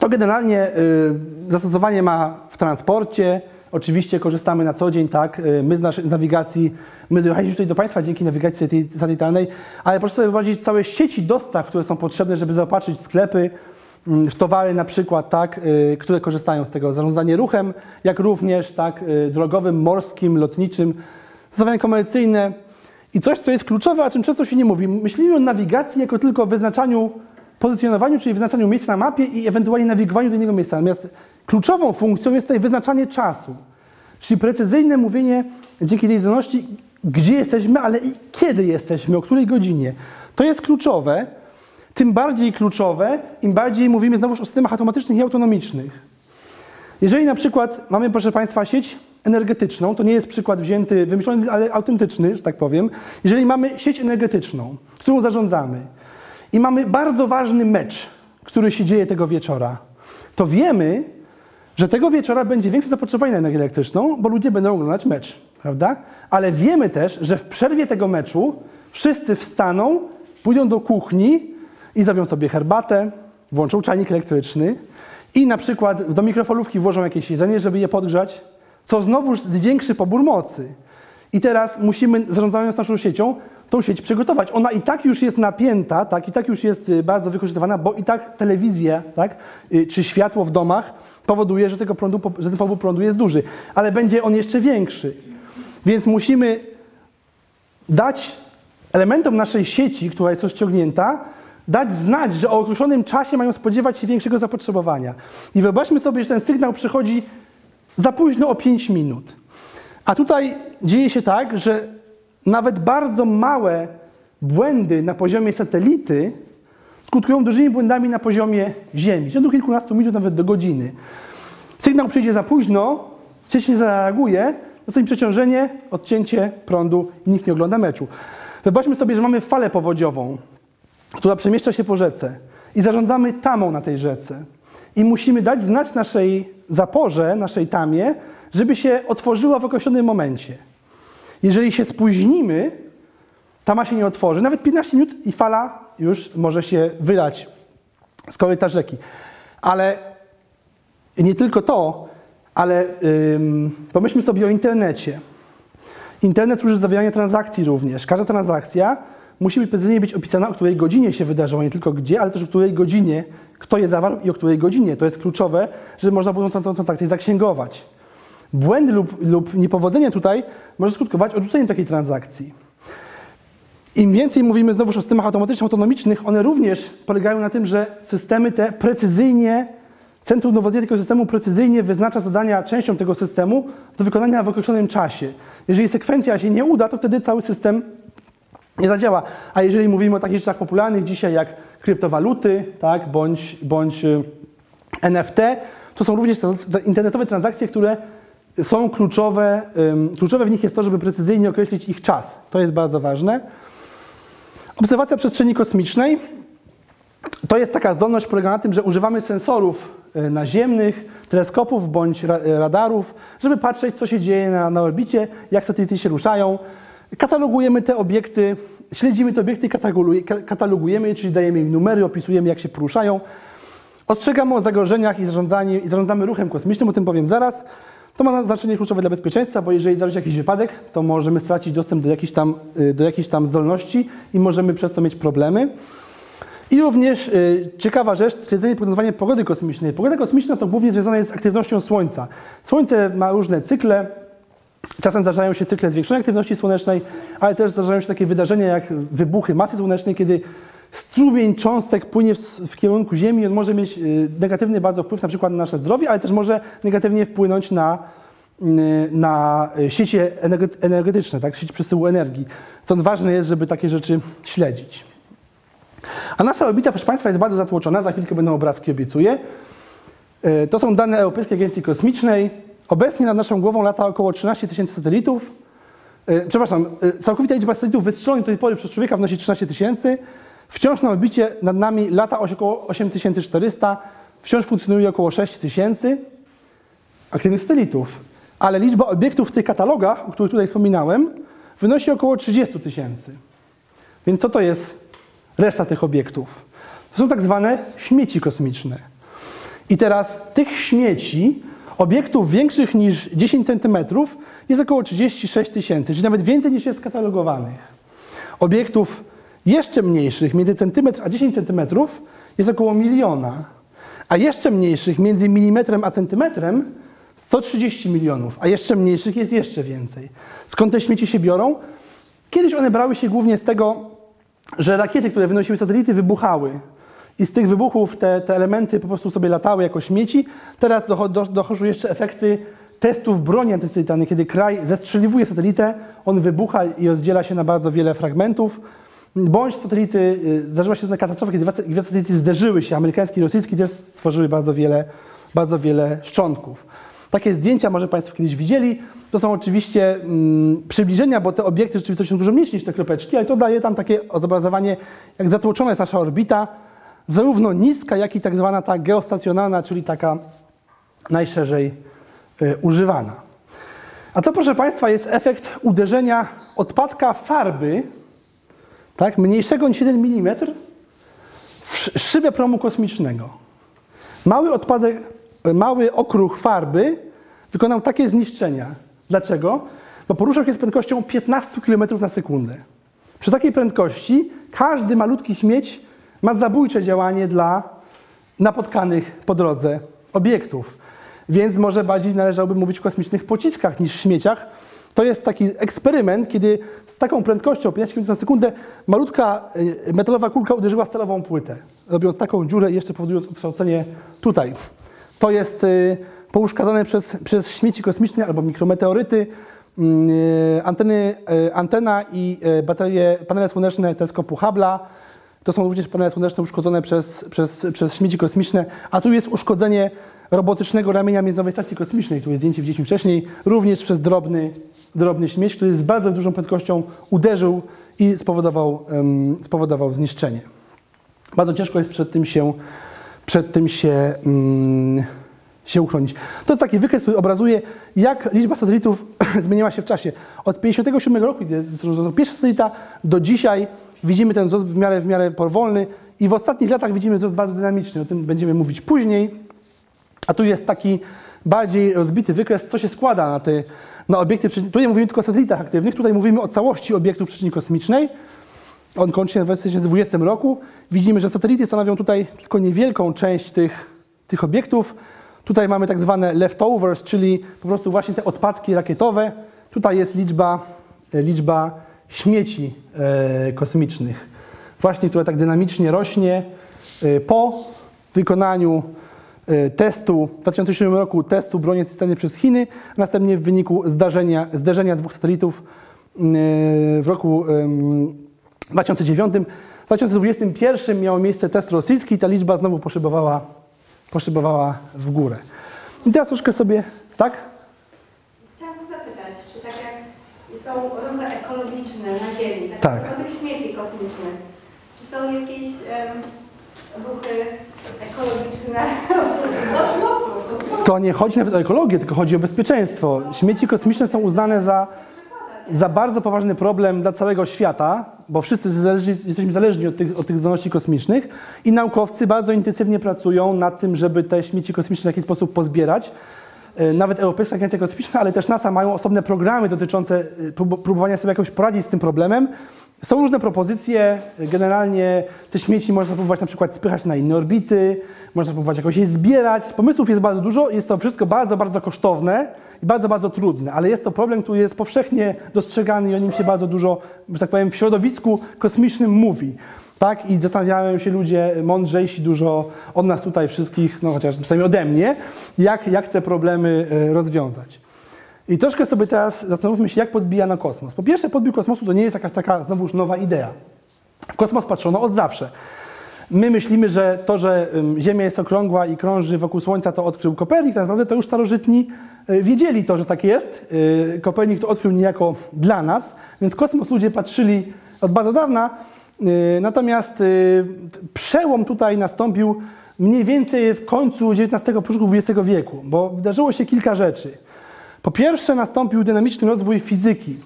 To generalnie y, zastosowanie ma w transporcie. Oczywiście korzystamy na co dzień, tak? Y, my z, naszej, nawigacji, my dojechaliśmy tutaj do Państwa dzięki nawigacji satelitarnej, ale proszę sobie wyobrazić całe sieci dostaw, które są potrzebne, żeby zaopatrzyć sklepy towary na przykład, tak? Y, które korzystają z tego. Zarządzanie ruchem, jak również, tak? Y, drogowym, morskim, lotniczym. Zastosowanie komercyjne, i coś, co jest kluczowe, o czym często się nie mówi. Myślimy o nawigacji jako tylko o wyznaczaniu, pozycjonowaniu, czyli wyznaczaniu miejsca na mapie i ewentualnie nawigowaniu do innego miejsca. Natomiast kluczową funkcją jest tutaj wyznaczanie czasu. Czyli precyzyjne mówienie dzięki tej zdolności, gdzie jesteśmy, ale i kiedy jesteśmy, o której godzinie. To jest kluczowe. Tym bardziej kluczowe, im bardziej mówimy znowuż o systemach automatycznych i autonomicznych. Jeżeli na przykład mamy, proszę Państwa, sieć energetyczną, to nie jest przykład wzięty, wymyślony, ale autentyczny, że tak powiem. Jeżeli mamy sieć energetyczną, którą zarządzamy i mamy bardzo ważny mecz, który się dzieje tego wieczora, to wiemy, że tego wieczora będzie większe zapotrzebowanie na energię elektryczną, bo ludzie będą oglądać mecz, prawda? Ale wiemy też, że w przerwie tego meczu wszyscy wstaną, pójdą do kuchni i zrobią sobie herbatę, włączą czajnik elektryczny i na przykład do mikrofalówki włożą jakieś jedzenie, żeby je podgrzać, co znowuż zwiększy pobór mocy. I teraz musimy, zarządzając naszą siecią, tą sieć przygotować. Ona i tak już jest napięta, tak, i tak już jest y, bardzo wykorzystywana, bo i tak telewizja, tak, y, czy światło w domach powoduje, że, tego prądu, że ten pobór prądu jest duży, ale będzie on jeszcze większy. Więc musimy dać elementom naszej sieci, która jest rozciągnięta, dać znać, że o określonym czasie mają spodziewać się większego zapotrzebowania. I wyobraźmy sobie, że ten sygnał przychodzi za późno o 5 minut. A tutaj dzieje się tak, że nawet bardzo małe błędy na poziomie satelity skutkują dużymi błędami na poziomie Ziemi, rzędu kilkunastu minut, nawet do godziny. Sygnał przyjdzie za późno, sieć nie zareaguje, nastąpi przeciążenie, odcięcie prądu i nikt nie ogląda meczu. Wyobraźmy sobie, że mamy falę powodziową, która przemieszcza się po rzece i zarządzamy tamą na tej rzece. I musimy dać znać naszej zaporze, naszej tamie, żeby się otworzyła w określonym momencie. Jeżeli się spóźnimy, tama się nie otworzy, nawet 15 minut i fala już może się wylać z koryta rzeki. Ale nie tylko to, ale ym, pomyślmy sobie o internecie. Internet służy do zawierania transakcji również. Każda transakcja musi być precyzyjnie być opisana, o której godzinie się wydarzyło, nie tylko gdzie, ale też o której godzinie, kto je zawarł i o której godzinie. To jest kluczowe, żeby można było tą, tą transakcję zaksięgować. Błędy lub, lub niepowodzenie tutaj może skutkować odrzuceniem takiej transakcji. Im więcej mówimy znowuż o systemach automatycznych, autonomicznych, one również polegają na tym, że systemy te precyzyjnie, centrum dowodzenia tego systemu precyzyjnie wyznacza zadania częściom tego systemu do wykonania w określonym czasie. Jeżeli sekwencja się nie uda, to wtedy cały system nie zadziała. A jeżeli mówimy o takich rzeczach popularnych dzisiaj jak kryptowaluty, tak, bądź, bądź y, NFT, to są również te te internetowe transakcje, które są kluczowe. Kluczowe w nich jest to, żeby precyzyjnie określić ich czas. To jest bardzo ważne. Obserwacja przestrzeni kosmicznej to jest taka zdolność polega na tym, że używamy sensorów y, naziemnych, teleskopów bądź ra- radarów, żeby patrzeć, co się dzieje na, na orbicie, jak satelity się ruszają. Katalogujemy te obiekty, śledzimy te obiekty i kataloguje- ka- katalogujemy je, czyli dajemy im numery, opisujemy, jak się poruszają. Ostrzegamy o zagrożeniach i, i zarządzamy ruchem kosmicznym, o tym powiem zaraz. To ma znaczenie kluczowe dla bezpieczeństwa, bo jeżeli zdarzy się jakiś wypadek, to możemy stracić dostęp do jakichś tam, y, do jakichś tam zdolności i możemy przez to mieć problemy. I również y, ciekawa rzecz, śledzenie i prognozowanie pogody kosmicznej. Pogoda kosmiczna to głównie związana jest z aktywnością Słońca. Słońce ma różne cykle. Czasem zdarzają się cykle zwiększonej aktywności słonecznej, ale też zdarzają się takie wydarzenia jak wybuchy masy słonecznej, kiedy strumień cząstek płynie w, w kierunku Ziemi i on może mieć y, negatywny bardzo wpływ na przykład na nasze zdrowie, ale też może negatywnie wpłynąć na, y, na sieci energe- energetyczne, tak? sieć przesyłu energii. Stąd ważne jest, żeby takie rzeczy śledzić. A nasza orbita, proszę Państwa, jest bardzo zatłoczona. Za chwilkę będą obrazki, obiecuję. To są dane Europejskiej Agencji Kosmicznej. Obecnie nad naszą głową lata około 13 tysięcy satelitów. E, Przepraszam, e, całkowita liczba satelitów wystrzelonych do tej pory przez człowieka wynosi 13 tysięcy. Wciąż na orbicie nad nami lata około 8400. Wciąż funkcjonuje około 6 tysięcy aktywnych satelitów. Ale liczba obiektów w tych katalogach, o których tutaj wspominałem, wynosi około 30 tysięcy. Więc co to jest reszta tych obiektów? To są tak zwane śmieci kosmiczne. I teraz tych śmieci, obiektów większych niż 10 cm, jest około 36 tysięcy, czyli nawet więcej niż jest skatalogowanych. Obiektów jeszcze mniejszych, między centymetr a 10 cm, jest około miliona, a jeszcze mniejszych, między milimetrem a centymetrem, 130 milionów, a jeszcze mniejszych jest jeszcze więcej. Skąd te śmieci się biorą? Kiedyś one brały się głównie z tego, że rakiety, które wynosiły satelity, wybuchały. I z tych wybuchów te, te elementy po prostu sobie latały jako śmieci. Teraz docho, do, dochodzą jeszcze efekty testów broni antysatelitarnej, kiedy kraj zestrzeliwuje satelitę, on wybucha i rozdziela się na bardzo wiele fragmentów. Bądź satelity, y, zdarzyła się katastrofa, kiedy dwa, satelity zderzyły się, amerykański i rosyjski, też stworzyły bardzo wiele, bardzo wiele szczątków. Takie zdjęcia może Państwo kiedyś widzieli. To są oczywiście mm, przybliżenia, bo te obiekty rzeczywiście są dużo mniejsze niż te kropeczki, ale to daje tam takie zobrazowanie, jak zatłoczona jest nasza orbita, zarówno niska, jak i tak zwana ta geostacjonarna, czyli taka najszerzej y, używana. A to, proszę Państwa, jest efekt uderzenia odpadka farby, tak, mniejszego niż 1 mm, w sz- szybę promu kosmicznego. Mały odpadek, mały okruch farby wykonał takie zniszczenia. Dlaczego? Bo poruszał się z prędkością 15 km na sekundę. Przy takiej prędkości każdy malutki śmieć ma zabójcze działanie dla napotkanych po drodze obiektów. Więc może bardziej należałoby mówić o kosmicznych pociskach niż śmieciach. To jest taki eksperyment, kiedy z taką prędkością 15 km na sekundę malutka y, metalowa kulka uderzyła stalową płytę, robiąc taką dziurę i jeszcze powodując ukształcenie tutaj. To jest y, pouszkadzane przez, przez śmieci kosmiczne albo mikrometeoryty, mm, y, anteny, antena i baterie, panele słoneczne teleskopu Hubble'a. To są również panele słoneczne uszkodzone przez, przez, przez śmieci kosmiczne, a tu jest uszkodzenie robotycznego ramienia Międzynarodowej Stacji Kosmicznej, tu jest zdjęcie widzieliśmy wcześniej, również przez drobny, drobny śmieć, który z bardzo dużą prędkością uderzył i spowodował, em, spowodował zniszczenie. Bardzo ciężko jest przed tym się, przed tym się, mm, się uchronić. To jest taki wykres, który obrazuje, jak liczba satelitów zmieniała się w czasie. Od 57 roku, gdzie jest pierwsza satelita, do dzisiaj widzimy ten wzrost w miarę, w miarę powolny i w ostatnich latach widzimy wzrost bardzo dynamiczny. O tym będziemy mówić później. A tu jest taki bardziej rozbity wykres, co się składa na te na obiekty. Tutaj mówimy tylko o satelitach aktywnych, tutaj mówimy o całości obiektów przestrzeni kosmicznej. On kończy się w 2020 roku. Widzimy, że satelity stanowią tutaj tylko niewielką część tych, tych obiektów. Tutaj mamy tak zwane leftovers, czyli po prostu właśnie te odpadki rakietowe. Tutaj jest liczba, e, liczba śmieci e, kosmicznych. Właśnie, która tak dynamicznie rośnie e, po wykonaniu testu w 2007 roku testu broni antysatelitarnej przez Chiny, a następnie w wyniku zdarzenia, zderzenia dwóch satelitów e, w roku em, 2009. W 2021 miał miejsce test rosyjski i ta liczba znowu poszybowała, poszybowała w górę. I teraz troszkę sobie, tak? Chciałam zapytać, czy tak jak są rundy ekologiczne na Ziemi, tak, Tak. tych śmieci kosmicznych, czy są jakieś em, ruchy ekologiczne kosmosu? To nie chodzi nawet o ekologię, tylko chodzi o bezpieczeństwo. Śmieci kosmiczne są uznane za, za bardzo poważny problem dla całego świata, bo wszyscy zależni, jesteśmy zależni od tych, od tych zdolności kosmicznych i naukowcy bardzo intensywnie pracują nad tym, żeby te śmieci kosmiczne w jakiś sposób pozbierać. E, Nawet Europejska Agencja Kosmiczna, ale też NASA mają osobne programy dotyczące e, prób- próbowania sobie jakoś poradzić z tym problemem. Są różne propozycje. Generalnie te śmieci można próbować na przykład spychać na inne orbity, można próbować jakoś je zbierać. Pomysłów jest bardzo dużo, jest to wszystko bardzo, bardzo kosztowne i bardzo, bardzo trudne, ale jest to problem, który jest powszechnie dostrzegany i o nim się bardzo dużo, że tak powiem, w środowisku kosmicznym mówi. Tak? I zastanawiają się ludzie mądrzejsi dużo od nas tutaj wszystkich, no chociaż przynajmniej ode mnie, jak, jak te problemy e, rozwiązać. I troszkę sobie teraz zastanówmy się, jak podbijano kosmos. Po pierwsze, podbił kosmosu to nie jest jakaś taka znowuż nowa idea. W kosmos patrzono od zawsze. My myślimy, że to, że Ziemia jest okrągła i krąży wokół Słońca, to odkrył Kopernik. Tak naprawdę to już starożytni y, wiedzieli to, że tak jest. Y, Kopernik to odkrył niejako dla nas, więc kosmos ludzie patrzyli od bardzo dawna. Y, Natomiast przełom tutaj nastąpił mniej więcej w końcu XIX, początku XX wieku, bo wydarzyło się kilka rzeczy. Po pierwsze nastąpił dynamiczny rozwój fizyki.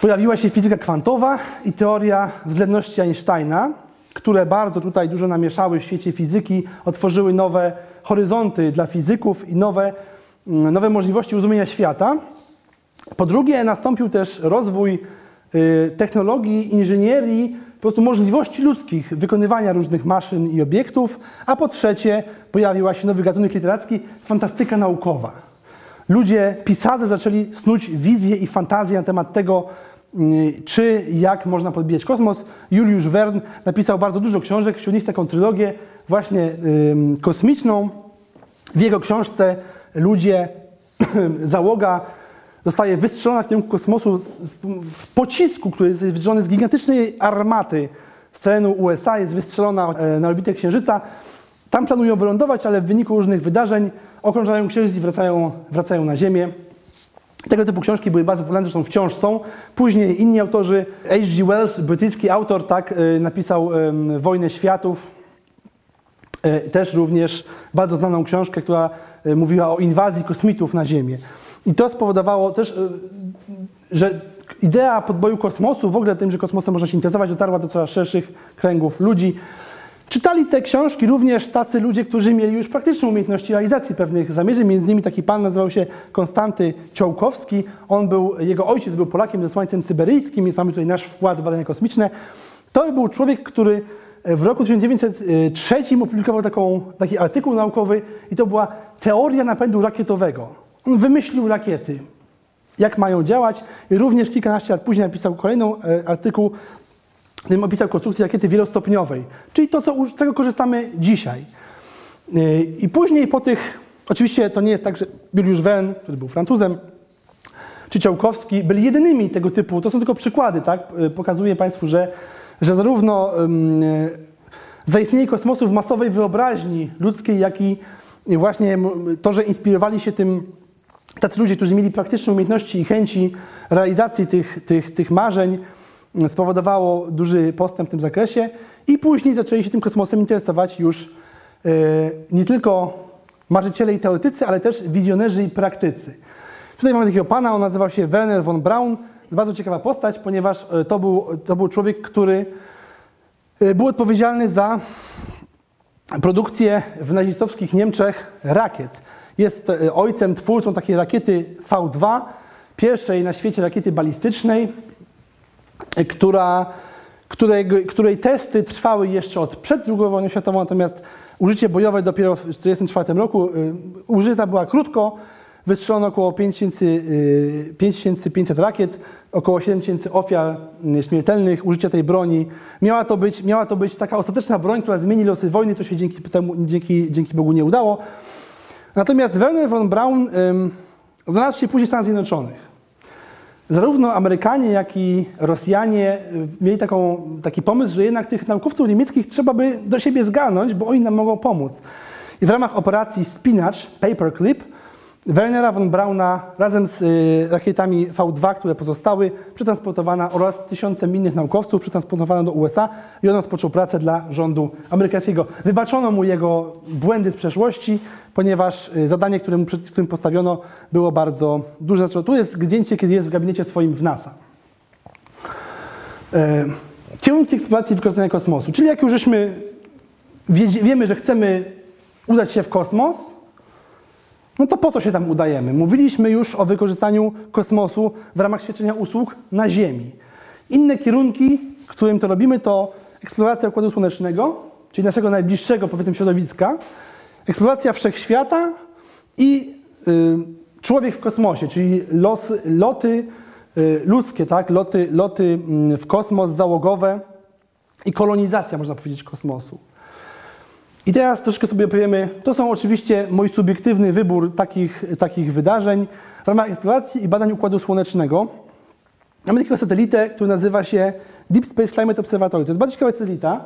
Pojawiła się fizyka kwantowa i teoria względności Einsteina, które bardzo tutaj dużo namieszały w świecie fizyki, otworzyły nowe horyzonty dla fizyków i nowe, mm, nowe możliwości rozumienia świata. Po drugie, nastąpił też rozwój y, technologii, inżynierii, po prostu możliwości ludzkich wykonywania różnych maszyn i obiektów. A po trzecie, pojawiła się nowy gatunek literacki fantastyka naukowa. Ludzie, pisarze zaczęli snuć wizje i fantazje na temat tego, y, czy jak można podbijać kosmos. Juliusz Verne napisał bardzo dużo książek, wśród nich taką trylogię właśnie kosmiczną. W jego książce ludzie, załoga zostaje wystrzelona w kierunku kosmosu z, z, w pocisku, który jest wydrzony z gigantycznej armaty z terenu USA, jest wystrzelona e, na orbitę Księżyca. Tam planują wylądować, ale w wyniku różnych wydarzeń okrążają Księżyc i wracają, wracają na Ziemię. Tego typu książki były bardzo popularne, zresztą wciąż są. Później inni autorzy, H.G. Wells, brytyjski autor, tak, e, napisał Wojnę Światów, E, też również bardzo znaną książkę, która e, mówiła o inwazji kosmitów na Ziemię. I to spowodowało też, że idea podboju kosmosu, w ogóle tym, że kosmosem można się interesować, dotarła do coraz szerszych kręgów ludzi. Czytali te książki również tacy ludzie, którzy mieli już praktyczne umiejętności realizacji pewnych zamierzeń. Między innymi taki pan nazywał się Konstanty Ciołkowski. On był, jego ojciec był Polakiem ze Słońcem Syberyjskim, więc mamy tutaj nasz wkład w badania kosmiczne. To był człowiek, który w roku 1903 opublikował taką, taki artykuł naukowy i to była teoria napędu rakietowego. On wymyślił rakiety, jak mają działać również kilkanaście lat później napisał kolejną e, artykuł, którym opisał konstrukcję rakiety wielostopniowej, czyli to, co, z czego korzystamy dzisiaj. E, I później po tych, oczywiście to nie jest tak, że Juliusz Verne, który był Francuzem, czy Ciałkowski byli jedynymi tego typu, to są tylko przykłady, tak? E, Pokazuję Państwu, że, że zarówno e, zaistnienie kosmosu w masowej wyobraźni ludzkiej, jak i właśnie to, że inspirowali się tym tacy ludzie, którzy mieli praktyczne umiejętności i chęci realizacji tych, tych, tych marzeń, spowodowało duży postęp w tym zakresie i później zaczęli się tym kosmosem interesować już e, nie tylko marzyciele i teoretycy, ale też wizjonerzy i praktycy. Tutaj mamy takiego pana, on nazywał się Werner von Braun. Bardzo ciekawa postać, ponieważ e, to był, to był człowiek, który e, był odpowiedzialny za produkcję w nazistowskich Niemczech rakiet. Jest ojcem, twórcą takiej rakiety V2, pierwszej na świecie rakiety balistycznej, która, której, której testy trwały jeszcze od przed II wojną światową, natomiast użycie bojowe dopiero w 1944 roku. Y, Użyta była krótko, wystrzelono około 5000, y, 5500 rakiet, około 7000 ofiar y, śmiertelnych użycia tej broni. Miała to, być, miała to być taka ostateczna broń, która zmieni losy wojny, to się dzięki, temu, dzięki, dzięki Bogu nie udało. Natomiast Werner von Braun ym, znalazł się później w Stanach Zjednoczonych. Zarówno Amerykanie, jak i Rosjanie y, mieli taką, taki pomysł, że jednak tych naukowców niemieckich trzeba by do siebie zgarnąć, bo oni nam mogą pomóc. I w ramach operacji Spinach, Paperclip, Wernera von Brauna razem z y, rakietami V2, które pozostały, przetransportowana oraz tysiącem innych naukowców przetransportowano do USA i on rozpoczął pracę dla rządu amerykańskiego. Wybaczono mu jego błędy z przeszłości, ponieważ y, zadanie, które mu którym postawiono, było bardzo duże. Znaczy, tu jest zdjęcie, kiedy jest w gabinecie swoim w NASA. E, Kierunki eksploracji i wykorzystania kosmosu. Czyli jak już wiemy, że chcemy udać się w kosmos, no to po co się tam udajemy? Mówiliśmy już o wykorzystaniu kosmosu w ramach świadczenia usług na Ziemi. Inne kierunki, którym to robimy, to eksploracja Układu Słonecznego, czyli naszego najbliższego, powiedzmy, środowiska, eksploracja wszechświata i y, człowiek w kosmosie, czyli los, loty y, ludzkie, tak? loty, loty mm, w kosmos załogowe i kolonizacja, można powiedzieć, kosmosu. I teraz troszkę sobie opowiemy, to są oczywiście mój subiektywny wybór takich, takich wydarzeń w ramach eksploracji i badań Układu Słonecznego. Mamy takiego satelitę, który nazywa się Deep Space Climate Observatory. To jest bardzo ciekawa satelita,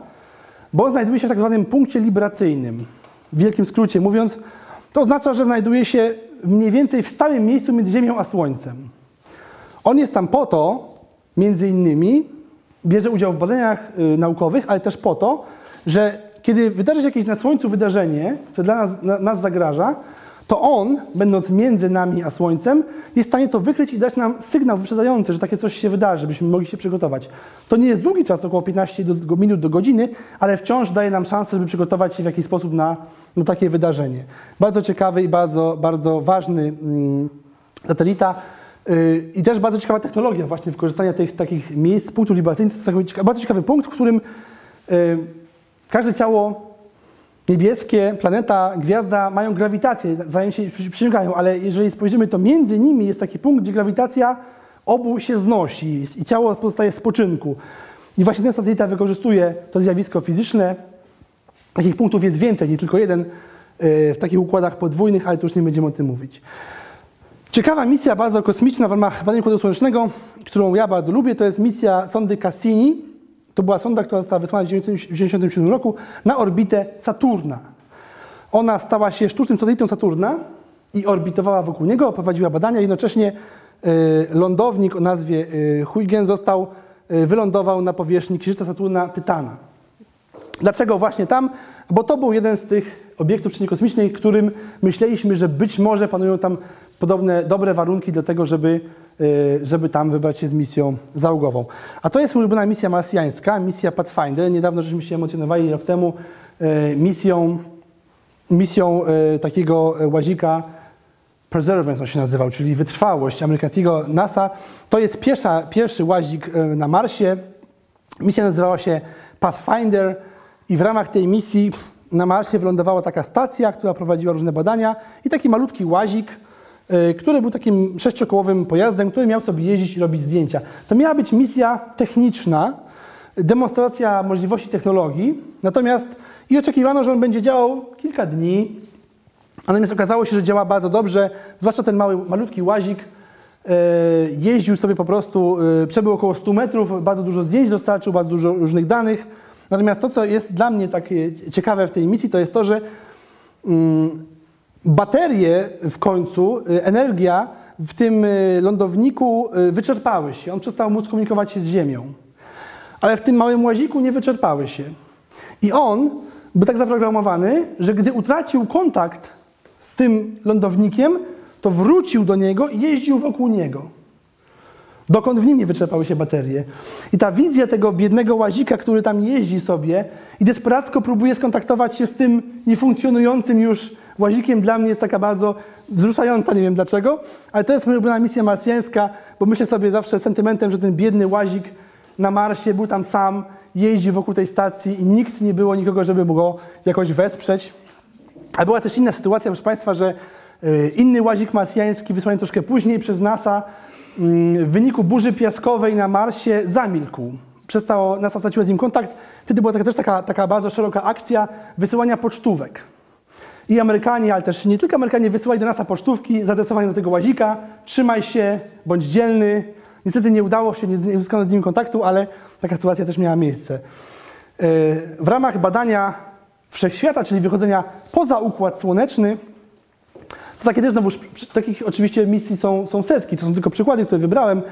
bo znajduje się w tak zwanym punkcie libracyjnym. W wielkim skrócie mówiąc, to oznacza, że znajduje się mniej więcej w stałym miejscu między Ziemią a Słońcem. On jest tam po to, między innymi, bierze udział w badaniach y, naukowych, ale też po to, że kiedy wydarzy się jakieś na Słońcu wydarzenie, które dla nas, na, nas zagraża, to on, będąc między nami a Słońcem, jest w stanie to wykryć i dać nam sygnał wyprzedzający, że takie coś się wydarzy, żebyśmy mogli się przygotować. To nie jest długi czas, około 15 do, minut do godziny, ale wciąż daje nam szansę, żeby przygotować się w jakiś sposób na, na takie wydarzenie. Bardzo ciekawy i bardzo, bardzo ważny mm, satelita. Yy, I też bardzo ciekawa technologia właśnie wykorzystania tych takich miejsc, punktów libracyjnych. To jest bardzo ciekawy punkt, w którym yy, każde ciało niebieskie, planeta, gwiazda mają grawitację, wzajem się przy- przyciągają, ale jeżeli spojrzymy, to między nimi jest taki punkt, gdzie grawitacja obu się znosi i ciało pozostaje w spoczynku. I właśnie ten satelita wykorzystuje to zjawisko fizyczne. Takich punktów jest więcej, nie tylko jeden yy, w takich układach podwójnych, ale tu już nie będziemy o tym mówić. Ciekawa misja bardzo kosmiczna w ramach badania Układu Słonecznego, którą ja bardzo lubię, to jest misja sondy Cassini. To była sonda, która została wysłana w 1997 roku na orbitę Saturna. Ona stała się sztucznym satelitą Saturna i orbitowała wokół niego, prowadziła badania. Jednocześnie e, lądownik o nazwie e, Huygen został, e, wylądował na powierzchni Księżyca Saturna Tytana. Dlaczego właśnie tam? Bo to był jeden z tych obiektów przestrzeni kosmicznej, którym myśleliśmy, że być może panują tam podobne dobre warunki do tego, żeby, y, żeby tam wybrać się z misją załogową. A to jest ulubiona misja marsjańska, misja Pathfinder. Niedawno żeśmy się emocjonowali rok temu y, misją, misją y, takiego łazika Perseverance on się nazywał, czyli wytrwałość amerykańskiego NASA. To jest pierwsza, pierwszy łazik na Marsie. Misja nazywała się Pathfinder i w ramach tej misji na Marsie wylądowała taka stacja, która prowadziła różne badania i taki malutki łazik, y, który był takim sześciokołowym pojazdem, który miał sobie jeździć i robić zdjęcia. To miała być misja techniczna, demonstracja możliwości technologii, natomiast i oczekiwano, że on będzie działał kilka dni, natomiast okazało się, że działa bardzo dobrze, zwłaszcza ten mały, malutki łazik, E, jeździł sobie po prostu, e, przebył około 100 metrów, bardzo dużo zdjęć dostarczył, bardzo dużo różnych danych. Natomiast to, co jest dla mnie takie ciekawe w tej misji, to jest to, że mm, baterie w końcu, e, energia w tym e, lądowniku e, wyczerpały się. On przestał móc komunikować się z Ziemią. Ale w tym małym łaziku nie wyczerpały się. I on był tak zaprogramowany, że gdy utracił kontakt z tym lądownikiem, to wrócił do niego i jeździł wokół niego. Dokąd w nim nie wyczerpały się baterie. I ta wizja tego biednego łazika, który tam jeździ sobie i desperacko próbuje skontaktować się z tym niefunkcjonującym już łazikiem, dla mnie jest taka bardzo wzruszająca, nie wiem dlaczego, ale to jest moja ulubiona misja marsjańska, bo myślę sobie zawsze sentymentem, że ten biedny łazik na Marsie był tam sam, jeździł wokół tej stacji i nikt nie było nikogo, żeby mu go jakoś wesprzeć. A była też inna sytuacja, proszę Państwa, że y, inny łazik marsjański wysłany troszkę później przez NASA w wyniku burzy piaskowej na Marsie zamilkł. Przestało, NASA straciła z nim kontakt. Wtedy była taka, też taka, taka bardzo szeroka akcja wysyłania pocztówek. I Amerykanie, ale też nie tylko Amerykanie, wysyłali do NASA pocztówki zaadresowane do tego łazika. Trzymaj się, bądź dzielny. Niestety nie udało się, nie uzyskano z nim kontaktu, ale taka sytuacja też miała miejsce. Yy, W ramach badania wszechświata, czyli wychodzenia poza Układ Słoneczny, to takie też znowu, takich oczywiście misji są, są setki, to są tylko przykłady, które wybrałem.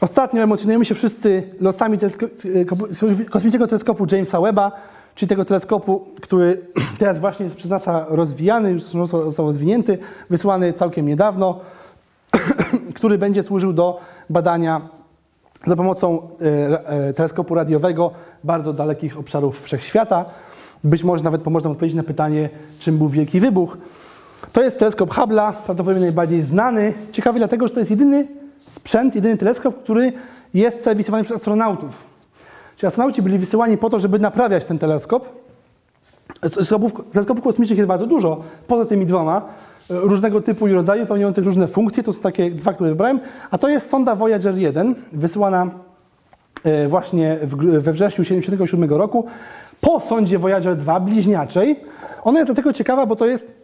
Ostatnio emocjonujemy się wszyscy losami telesko- kosmicznego teleskopu Jamesa Webba, czyli tego teleskopu, który teraz właśnie jest przez NASA rozwijany, już został rozwinięty, wysłany całkiem niedawno, który będzie służył do badania za pomocą e, e, teleskopu radiowego bardzo dalekich obszarów wszechświata. Być może nawet pomoże nam odpowiedzieć na pytanie, czym był Wielki Wybuch. To jest teleskop Hubble'a, prawdopodobnie najbardziej znany. Ciekawy dlatego, że to jest jedyny sprzęt, jedyny teleskop, który jest serwisowany przez astronautów. Czyli astronauci byli wysyłani po to, żeby naprawiać ten teleskop. Teleskopów, teleskopów kosmicznych jest bardzo dużo, poza tymi dwoma, e, różnego typu i rodzaju, pełniących różne funkcje. To są takie dwa, które wybrałem. A to jest sonda Voyager 1, wysyłana e, właśnie we wrześniu 1977 roku po sondzie Voyager 2, bliźniaczej. Ona jest dlatego ciekawa, bo to jest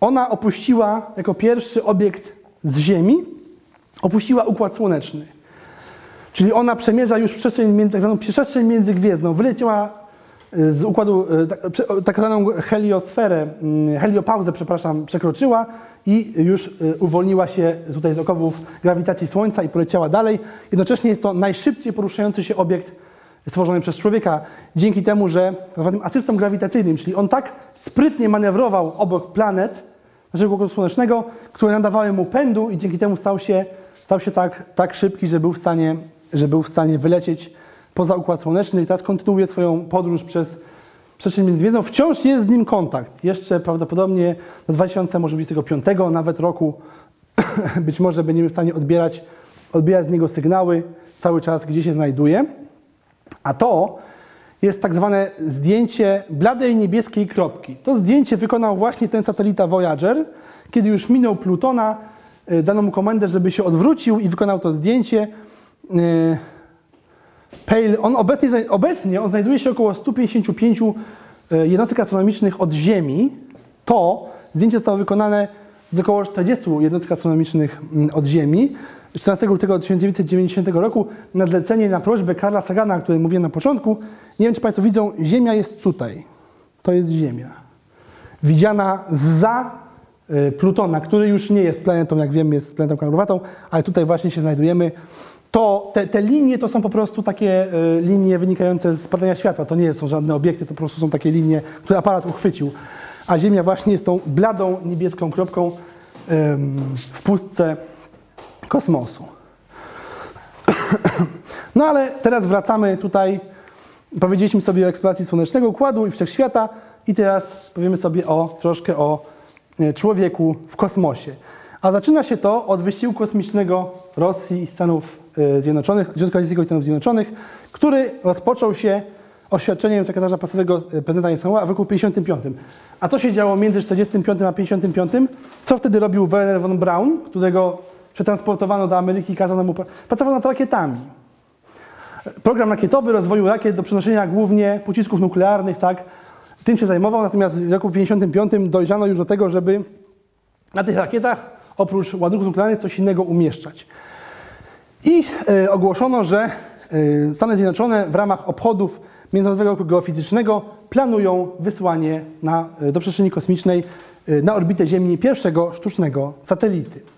ona opuściła jako pierwszy obiekt z Ziemi, opuściła Układ Słoneczny. Czyli ona przemierza już przestrzeń, tak zwaną przestrzeń międzygwiezdną. Wyleciała y, z układu, y, tak, tak zwaną heliosferę, mm, heliopauzę, przepraszam, przekroczyła i już y, uwolniła się tutaj z okowów grawitacji Słońca i poleciała dalej. Jednocześnie jest to najszybciej poruszający się obiekt stworzony przez człowieka, dzięki temu, że zwanym asystom grawitacyjnym, czyli on tak sprytnie manewrował obok planet naszego Układu Słonecznego, które nadawały mu pędu i dzięki temu stał się, stał się tak, tak szybki, że był, w stanie, że był w stanie wylecieć poza Układ Słoneczny i teraz kontynuuje swoją podróż przez przestrzeń międzywiedzą. Wciąż jest z nim kontakt. Jeszcze prawdopodobnie do 2025 nawet roku być może będziemy w stanie odbierać, odbierać z niego sygnały cały czas, gdzie się znajduje. A to jest tak zwane zdjęcie bladej niebieskiej kropki. To zdjęcie wykonał właśnie ten satelita Voyager, kiedy już minął Plutona, y, dano mu komendę, żeby się odwrócił i wykonał to zdjęcie. Y, Pale, on obecnie, obecnie on znajduje się około 155 y, jednostek astronomicznych od Ziemi. To zdjęcie zostało wykonane z około 40 jednostek astronomicznych mm, od Ziemi. 14 lutego 1990 roku na zlecenie, na prośbę Karla Sagana, o którym mówiłem na początku. Nie wiem, czy Państwo widzą, Ziemia jest tutaj. To jest Ziemia. Widziana za y, Plutona, który już nie jest planetą, jak wiemy, jest planetą krągowatą, ale tutaj właśnie się znajdujemy. To te, te linie to są po prostu takie y, linie wynikające z padania światła. To nie są żadne obiekty, to po prostu są takie linie, które aparat uchwycił. A Ziemia właśnie jest tą bladą niebieską kropką w pustce kosmosu. No ale teraz wracamy tutaj. Powiedzieliśmy sobie o eksploracji słonecznego układu i wszechświata i teraz powiemy sobie o troszkę o e, człowieku w kosmosie. A zaczyna się to od wyścigu kosmicznego Rosji i Stanów e, Zjednoczonych, Związku Radzieckiego i Stanów Zjednoczonych, który rozpoczął się oświadczeniem sekretarza pasowego e, prezydenta Eisenhowera w roku 55. A co się działo między 45 a 55? Co wtedy robił Werner von Braun, którego przetransportowano do Ameryki i kazano mu pra- pracował nad rakietami. Program rakietowy rozwoju rakiet do przenoszenia głównie pocisków nuklearnych, tak, tym się zajmował, natomiast w roku 55 dojrzano już do tego, żeby na tych rakietach oprócz ładunków nuklearnych coś innego umieszczać. I e, ogłoszono, że e, Stany Zjednoczone w ramach obchodów Międzynarodowego Roku Geofizycznego planują wysłanie na, e, do przestrzeni kosmicznej e, na orbitę Ziemi pierwszego sztucznego satelity.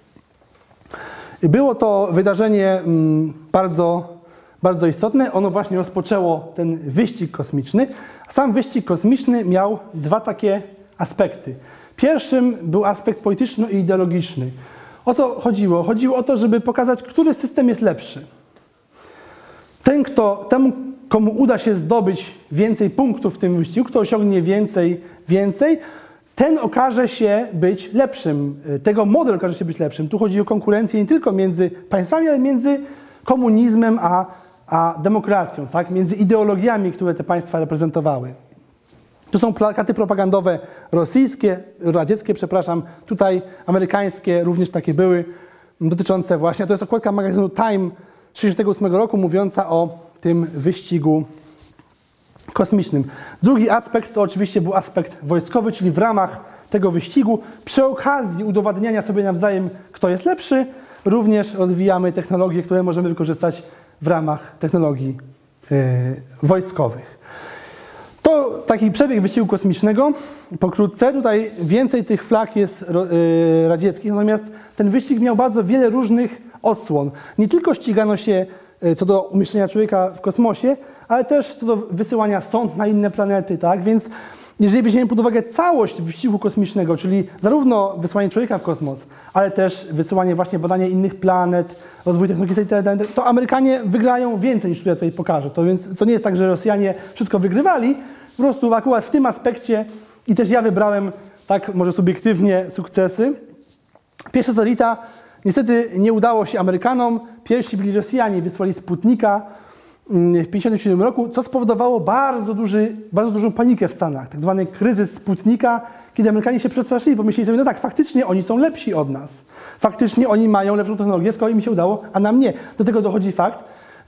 Było to wydarzenie mm, bardzo, bardzo istotne. Ono właśnie rozpoczęło ten wyścig kosmiczny. Sam wyścig kosmiczny miał dwa takie aspekty. Pierwszym był aspekt polityczno-ideologiczny. O co chodziło? Chodziło o to, żeby pokazać, który system jest lepszy. Ten, kto, temu, komu uda się zdobyć więcej punktów w tym wyścigu, kto osiągnie więcej, więcej, ten okaże się być lepszym. Tego model okaże się być lepszym. Tu chodzi o konkurencję nie tylko między państwami, ale między komunizmem a, a demokracją, tak? między ideologiami, które te państwa reprezentowały. Tu są plakaty propagandowe rosyjskie, radzieckie, przepraszam, tutaj amerykańskie również takie były, dotyczące właśnie, to jest okładka magazynu Time z 1968 roku mówiąca o tym wyścigu kosmicznym. Drugi aspekt to oczywiście był aspekt wojskowy, czyli w ramach tego wyścigu, przy okazji udowadniania sobie nawzajem, kto jest lepszy, również rozwijamy technologie, które możemy wykorzystać w ramach technologii yy, wojskowych. To taki przebieg wyścigu kosmicznego. Pokrótce tutaj więcej tych flag jest yy, radzieckich, natomiast ten wyścig miał bardzo wiele różnych odsłon. Nie tylko ścigano się co do umieszczenia człowieka w kosmosie, ale też co do wysyłania sond na inne planety, tak? Więc jeżeli weźmiemy pod uwagę całość wyścigu kosmicznego, czyli zarówno wysłanie człowieka w kosmos, ale też wysyłanie właśnie badania innych planet, rozwój technologii itd., to Amerykanie wygrają więcej niż tutaj pokażę. To więc to nie jest tak, że Rosjanie wszystko wygrywali, po prostu akurat w tym aspekcie i też ja wybrałem tak może subiektywnie sukcesy. Pierwsza satelita niestety nie udało się Amerykanom. Pierwsi byli Rosjanie, wysłali Sputnika mm, w 1957 roku, co spowodowało bardzo, duży, bardzo dużą panikę w Stanach, tak zwany kryzys Sputnika, kiedy Amerykanie się przestraszyli, pomyśleli sobie, no tak, faktycznie oni są lepsi od nas. Faktycznie oni mają lepszą technologię, skoro im się udało, a nam nie. Do tego dochodzi fakt,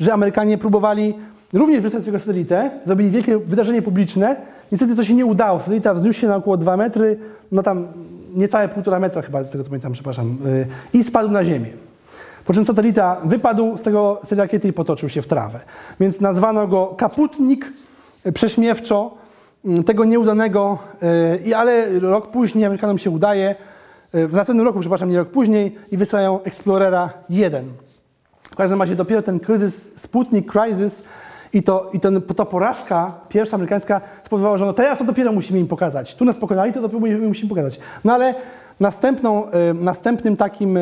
że Amerykanie próbowali również wysłać tego satelitę, zrobili wielkie wydarzenie publiczne. Niestety to się nie udało. Satelita wzniósł się na około 2 metry, no tam niecałe 1,5 metra chyba, z tego co pamiętam, przepraszam, yy, i spadł na ziemię. Po czym satelita wypadł z, tego, z tej rakiety i potoczył się w trawę. Więc nazwano go kaputnik prześmiewczo mm, tego nieudanego, e, i ale rok później Amerykanom się udaje, w następnym roku, przepraszam, nie rok później, i wysyłają Explorera 1. W każdym razie dopiero ten kryzys, Sputnik Crisis i, to, i ten, ta porażka pierwsza amerykańska spowodowała, że no teraz to dopiero musimy im pokazać. Tu nas pokonali, to dopiero musimy, pokazać. No ale następną, y, następnym takim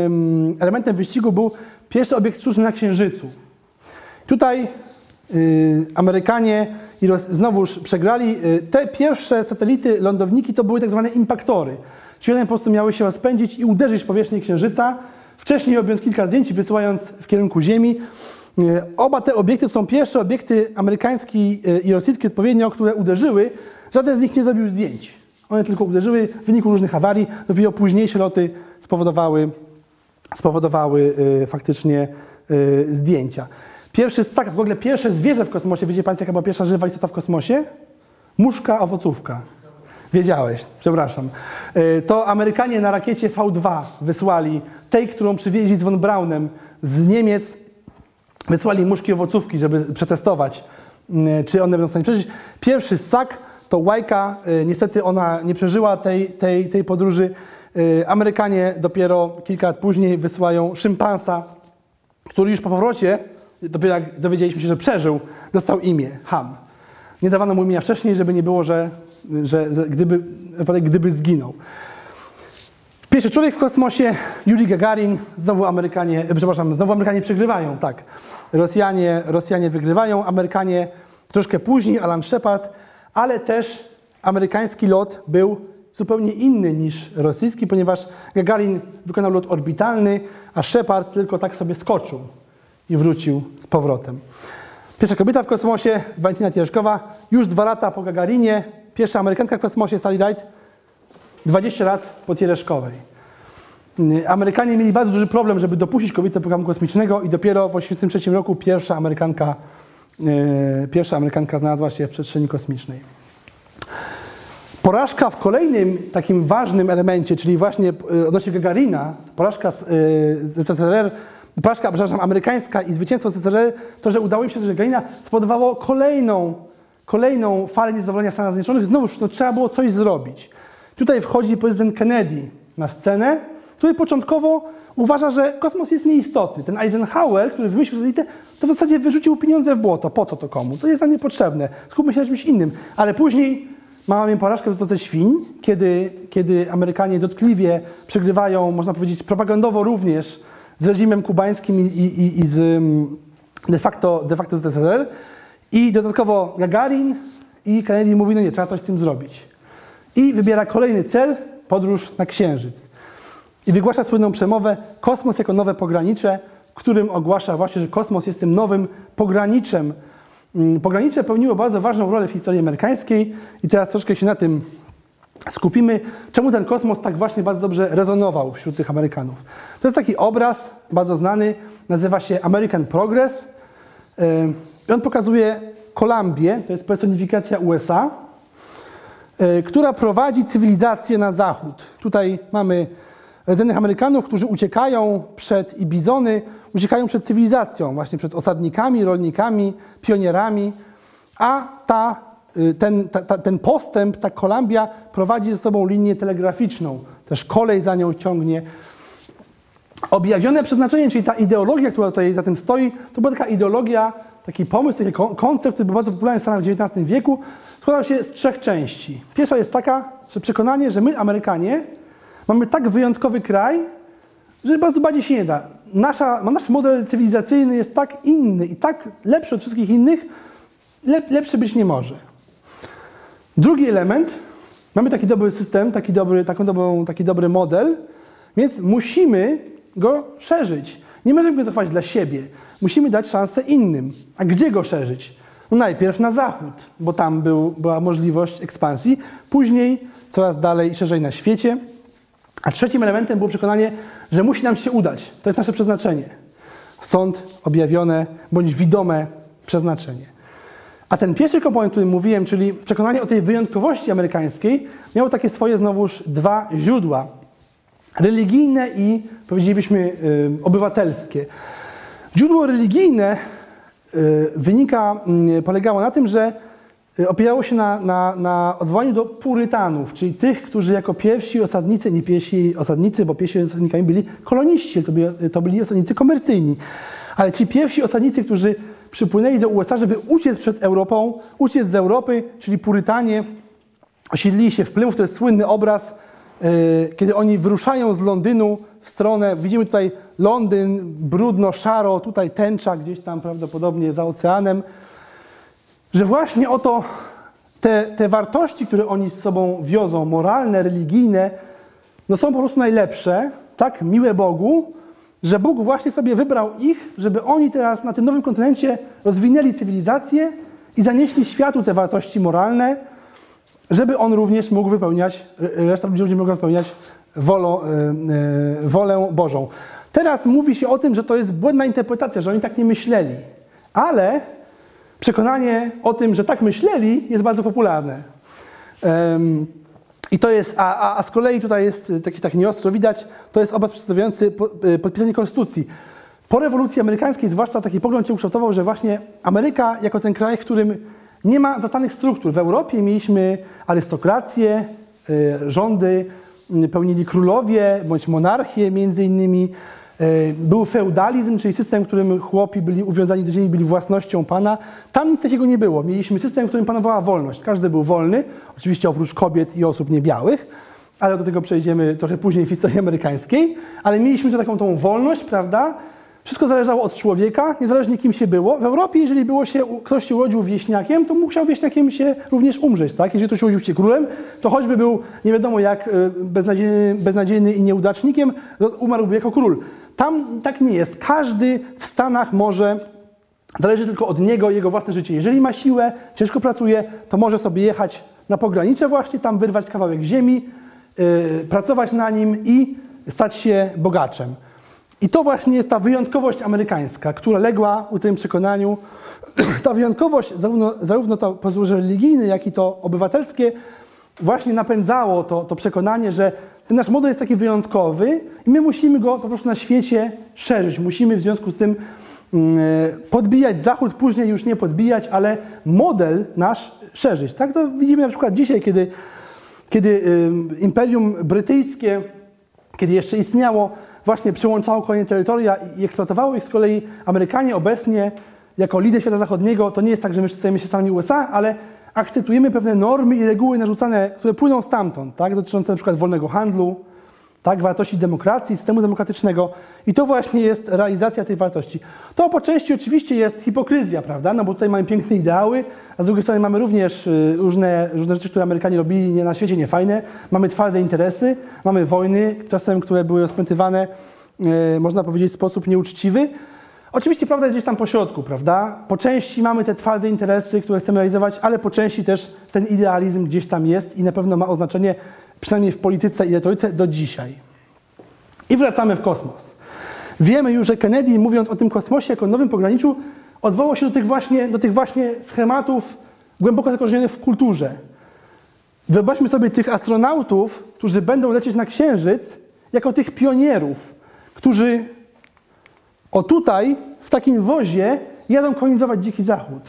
elementem wyścigu był pierwszy obiekt sztuczny na Księżycu. Tutaj y, Amerykanie znowuż przegrali. Y, te pierwsze satelity, lądowniki to były tak zwane impaktory. Czyli one po prostu miały się rozpędzić i uderzyć w powierzchnię Księżyca, wcześniej robiąc kilka zdjęć wysyłając w kierunku Ziemi. Y, Oba te obiekty są pierwsze obiekty amerykański y, i rosyjski odpowiednio, które uderzyły. Żaden z nich nie zrobił zdjęć. One tylko uderzyły w wyniku różnych awarii. Dopiero późniejsze loty spowodowały, spowodowały y, faktycznie y, zdjęcia. Pierwszy ssak, w ogóle pierwsze zwierzę w kosmosie, wiecie Państwo, jaka była pierwsza żywa istota w kosmosie? Muszka owocówka. Wiedziałeś, przepraszam. To Amerykanie na rakiecie V2 wysłali tej, którą przywieźli z von Braunem z Niemiec. Wysłali muszki owocówki, żeby przetestować, y, czy one będą w stanie przeżyć. Pierwszy ssak to łajka, y, niestety ona nie przeżyła tej, tej, tej podróży. Y, Amerykanie dopiero kilka lat później wysyłają szympansa, który już po powrocie, dopiero jak dowiedzieliśmy się, że przeżył, dostał imię Ham. Nie dawano mu imienia wcześniej, żeby nie było, że, że, że gdyby, gdyby zginął. Pierwszy człowiek w kosmosie, Yuri Gagarin, znowu Amerykanie, e, przepraszam, znowu Amerykanie przegrywają, tak. Rosjanie, Rosjanie wygrywają, Amerykanie troszkę później, Alan Shepard, ale też amerykański lot był zupełnie inny niż rosyjski, ponieważ Gagarin wykonał lot orbitalny, a Shepard tylko tak sobie skoczył i wrócił z powrotem. Pierwsza kobieta w kosmosie, Walentina Tierzkowa, już dwa lata po Gagarinie, pierwsza Amerykanka w kosmosie, Sally Ride, 20 lat po Tiereszkowej. Y, Amerykanie mieli bardzo duży problem, żeby dopuścić kobietę do programu kosmicznego i dopiero w 1983 roku pierwsza Amerykanka, y, pierwsza Amerykanka znalazła się w przestrzeni kosmicznej. Porażka w kolejnym takim ważnym elemencie, czyli właśnie y, odnośnie Gagarina, porażka y, z ZSRR, porażka, przepraszam, amerykańska i zwycięstwo ZSRR, to, że udało im się z Gagarina, spowodowało kolejną, kolejną falę niezadowolenia w Stanach Zjednoczonych. Znowu no, trzeba było coś zrobić. Tutaj wchodzi prezydent Kennedy na scenę, który początkowo uważa, że kosmos jest nieistotny. Ten Eisenhower, który wymyślił satelitę, to w zasadzie wyrzucił pieniądze w błoto. Po co to komu? To jest nam niepotrzebne. Skupmy się na czymś innym. Ale później mamy porażkę w Zatoce Świń, kiedy, kiedy Amerykanie dotkliwie przegrywają, można powiedzieć, propagandowo również z reżimem kubańskim i, i, i z mm, de facto, de facto z ZSRR. I dodatkowo Gagarin i Kennedy mówi, no nie, trzeba coś z tym zrobić. I wybiera kolejny cel, podróż na Księżyc. I wygłasza słynną przemowę Kosmos jako nowe pogranicze, w którym ogłasza właśnie, że kosmos jest tym nowym pograniczem. Mm, Pogranicze pełniło bardzo ważną rolę w historii amerykańskiej i teraz troszkę się na tym skupimy, czemu ten kosmos tak właśnie bardzo dobrze rezonował wśród tych Amerykanów. To jest taki obraz bardzo znany, nazywa się American Progress. Yy, I on pokazuje Kolumbię, to jest personifikacja USA, która prowadzi cywilizację na zachód. Tutaj mamy rdzennych Amerykanów, którzy uciekają przed i bizony, uciekają przed cywilizacją, właśnie przed osadnikami, rolnikami, pionierami, a ta, y, ten, ta, ta, ten postęp, ta Kolumbia prowadzi ze sobą linię telegraficzną, też kolej za nią ciągnie. Objawione przeznaczenie, czyli ta ideologia, która tutaj za tym stoi, to była taka ideologia, taki pomysł, taki kon- koncept, który był bardzo popularny w Stanach XIX wieku, składał się z trzech części. Pierwsza jest taka, że przekonanie, że my, Amerykanie, mamy tak wyjątkowy kraj, że bardzo bardziej się nie da. Nasza, no nasz model cywilizacyjny jest tak inny i tak lepszy od wszystkich innych, lep, lepszy być nie może. Drugi element, mamy taki dobry system, taki dobry, taką dobrą, taki dobry model, więc musimy go szerzyć. Nie możemy go zachować dla siebie. Musimy dać szansę innym. A gdzie go szerzyć? No najpierw na zachód, bo tam był, była możliwość ekspansji, później coraz dalej i szerzej na świecie. A trzecim elementem było przekonanie, że musi nam się udać. To jest nasze przeznaczenie. Stąd objawione bądź widome przeznaczenie. A ten pierwszy komponent, o którym mówiłem, czyli przekonanie o tej wyjątkowości amerykańskiej, miało takie swoje znowuż dwa źródła. religijne i powiedzielibyśmy y, obywatelskie. Źródło religijne wynika, y, polegało na tym, że y, opierało się na, na, na odwołaniu do purytanów, czyli tych, którzy jako pierwsi osadnicy, nie pierwsi osadnicy, bo pierwsi osadnikami byli koloniści, to byli, to byli osadnicy komercyjni, ale ci pierwsi osadnicy, którzy przypłynęli do USA, żeby uciec przed Europą, uciec z Europy, czyli purytanie, osiedlili się w Plymouth, to jest słynny obraz, kiedy oni wyruszają z Londynu w stronę, widzimy tutaj Londyn, brudno, szaro, tutaj tęcza gdzieś tam prawdopodobnie za oceanem, że właśnie oto te, te wartości, które oni z sobą wiozą, moralne, religijne, no są po prostu najlepsze, tak, miłe Bogu, że Bóg właśnie sobie wybrał ich, żeby oni teraz na tym nowym kontynencie rozwinęli cywilizację i zanieśli światu te wartości moralne, żeby on również mógł wypełniać, reszta ludzi mogła wypełniać e, wolę Bożą. Teraz mówi się o tym, że to jest błędna interpretacja, że oni tak nie myśleli, ale przekonanie o tym, że tak myśleli, jest bardzo popularne. I to jest, a, a, a z kolei tutaj jest taki tak nieostro widać, to jest obraz przedstawiający po- podpisanie konstytucji. Po rewolucji amerykańskiej zwłaszcza taki pogląd się ukształtował, że właśnie Ameryka jako ten kraj, w którym nie ma zastanych struktur. W Europie mieliśmy arystokrację, e, rządy pełnili królowie bądź monarchie między innymi. E, Był feudalizm, czyli system, w którym chłopi byli uwiązani do ziemi, byli własnością pana. Tam nic takiego nie było. Mieliśmy system, w którym panowała wolność. Każdy był wolny, oczywiście oprócz kobiet i osób niebiałych, ale do tego przejdziemy trochę później w historii amerykańskiej. Ale mieliśmy tu taką tą wolność, prawda? Wszystko zależało od człowieka, niezależnie kim się było. W Europie, jeżeli było się, ktoś się urodził wieśniakiem, to musiał wieśniakiem się również umrzeć. Tak? Jeżeli ktoś urodził się królem, to choćby był nie wiadomo jak e, beznadziejny, beznadziejny i nieudacznikiem, umarłby jako król. Tam tak nie jest. Każdy w Stanach może Zależy tylko od niego, jego własne życie. Jeżeli ma siłę, ciężko pracuje, to może sobie jechać na pogranicze właśnie, tam wyrwać kawałek ziemi, yy, pracować na nim i stać się bogaczem. I to właśnie jest ta wyjątkowość amerykańska, która legła u tym przekonaniu. ta wyjątkowość, zarówno, zarówno to podwórze religijne, jak i to obywatelskie, właśnie napędzało to, to przekonanie, że ten nasz model jest taki wyjątkowy i my musimy go po prostu na świecie szerzyć. Musimy w związku z tym mm, podbijać Zachód, później już nie podbijać, ale model nasz szerzyć. Tak to widzimy na przykład dzisiaj, kiedy, kiedy y, Imperium Brytyjskie, kiedy jeszcze istniało, właśnie przyłączało kolejne terytoria i eksploatowało ich z kolei Amerykanie obecnie jako lider świata zachodniego. To nie jest tak, że my stajemy się samymi USA, ale akceptujemy pewne normy i reguły narzucane, które płyną stamtąd, tak? dotyczące przykład wolnego handlu, tak? wartości demokracji, systemu demokratycznego. I to właśnie jest realizacja tej wartości. To po części oczywiście jest hipokryzja, prawda? No bo tutaj mamy piękne ideały, a z drugiej strony mamy również y, różne, różne rzeczy, które Amerykanie robili nie, na świecie niefajne. Mamy twarde interesy, mamy wojny, czasem, które były rozpętywane, y, można powiedzieć, w sposób nieuczciwy. Oczywiście prawda jest gdzieś tam po środku, prawda? Po części mamy te twarde interesy, które chcemy realizować, ale po części też ten idealizm gdzieś tam jest i na pewno ma oznaczenie, przynajmniej w polityce i retoryce, do dzisiaj. I wracamy w kosmos. Wiemy już, że Kennedy, mówiąc o tym kosmosie jako nowym pograniczu, odwołał się do tych właśnie, do tych właśnie schematów głęboko zakorzenionych w kulturze. Wyobraźmy sobie tych astronautów, którzy będą lecieć na Księżyc, jako tych pionierów, którzy o tutaj, w takim wozie, jadą kolonizować Dziki Zachód.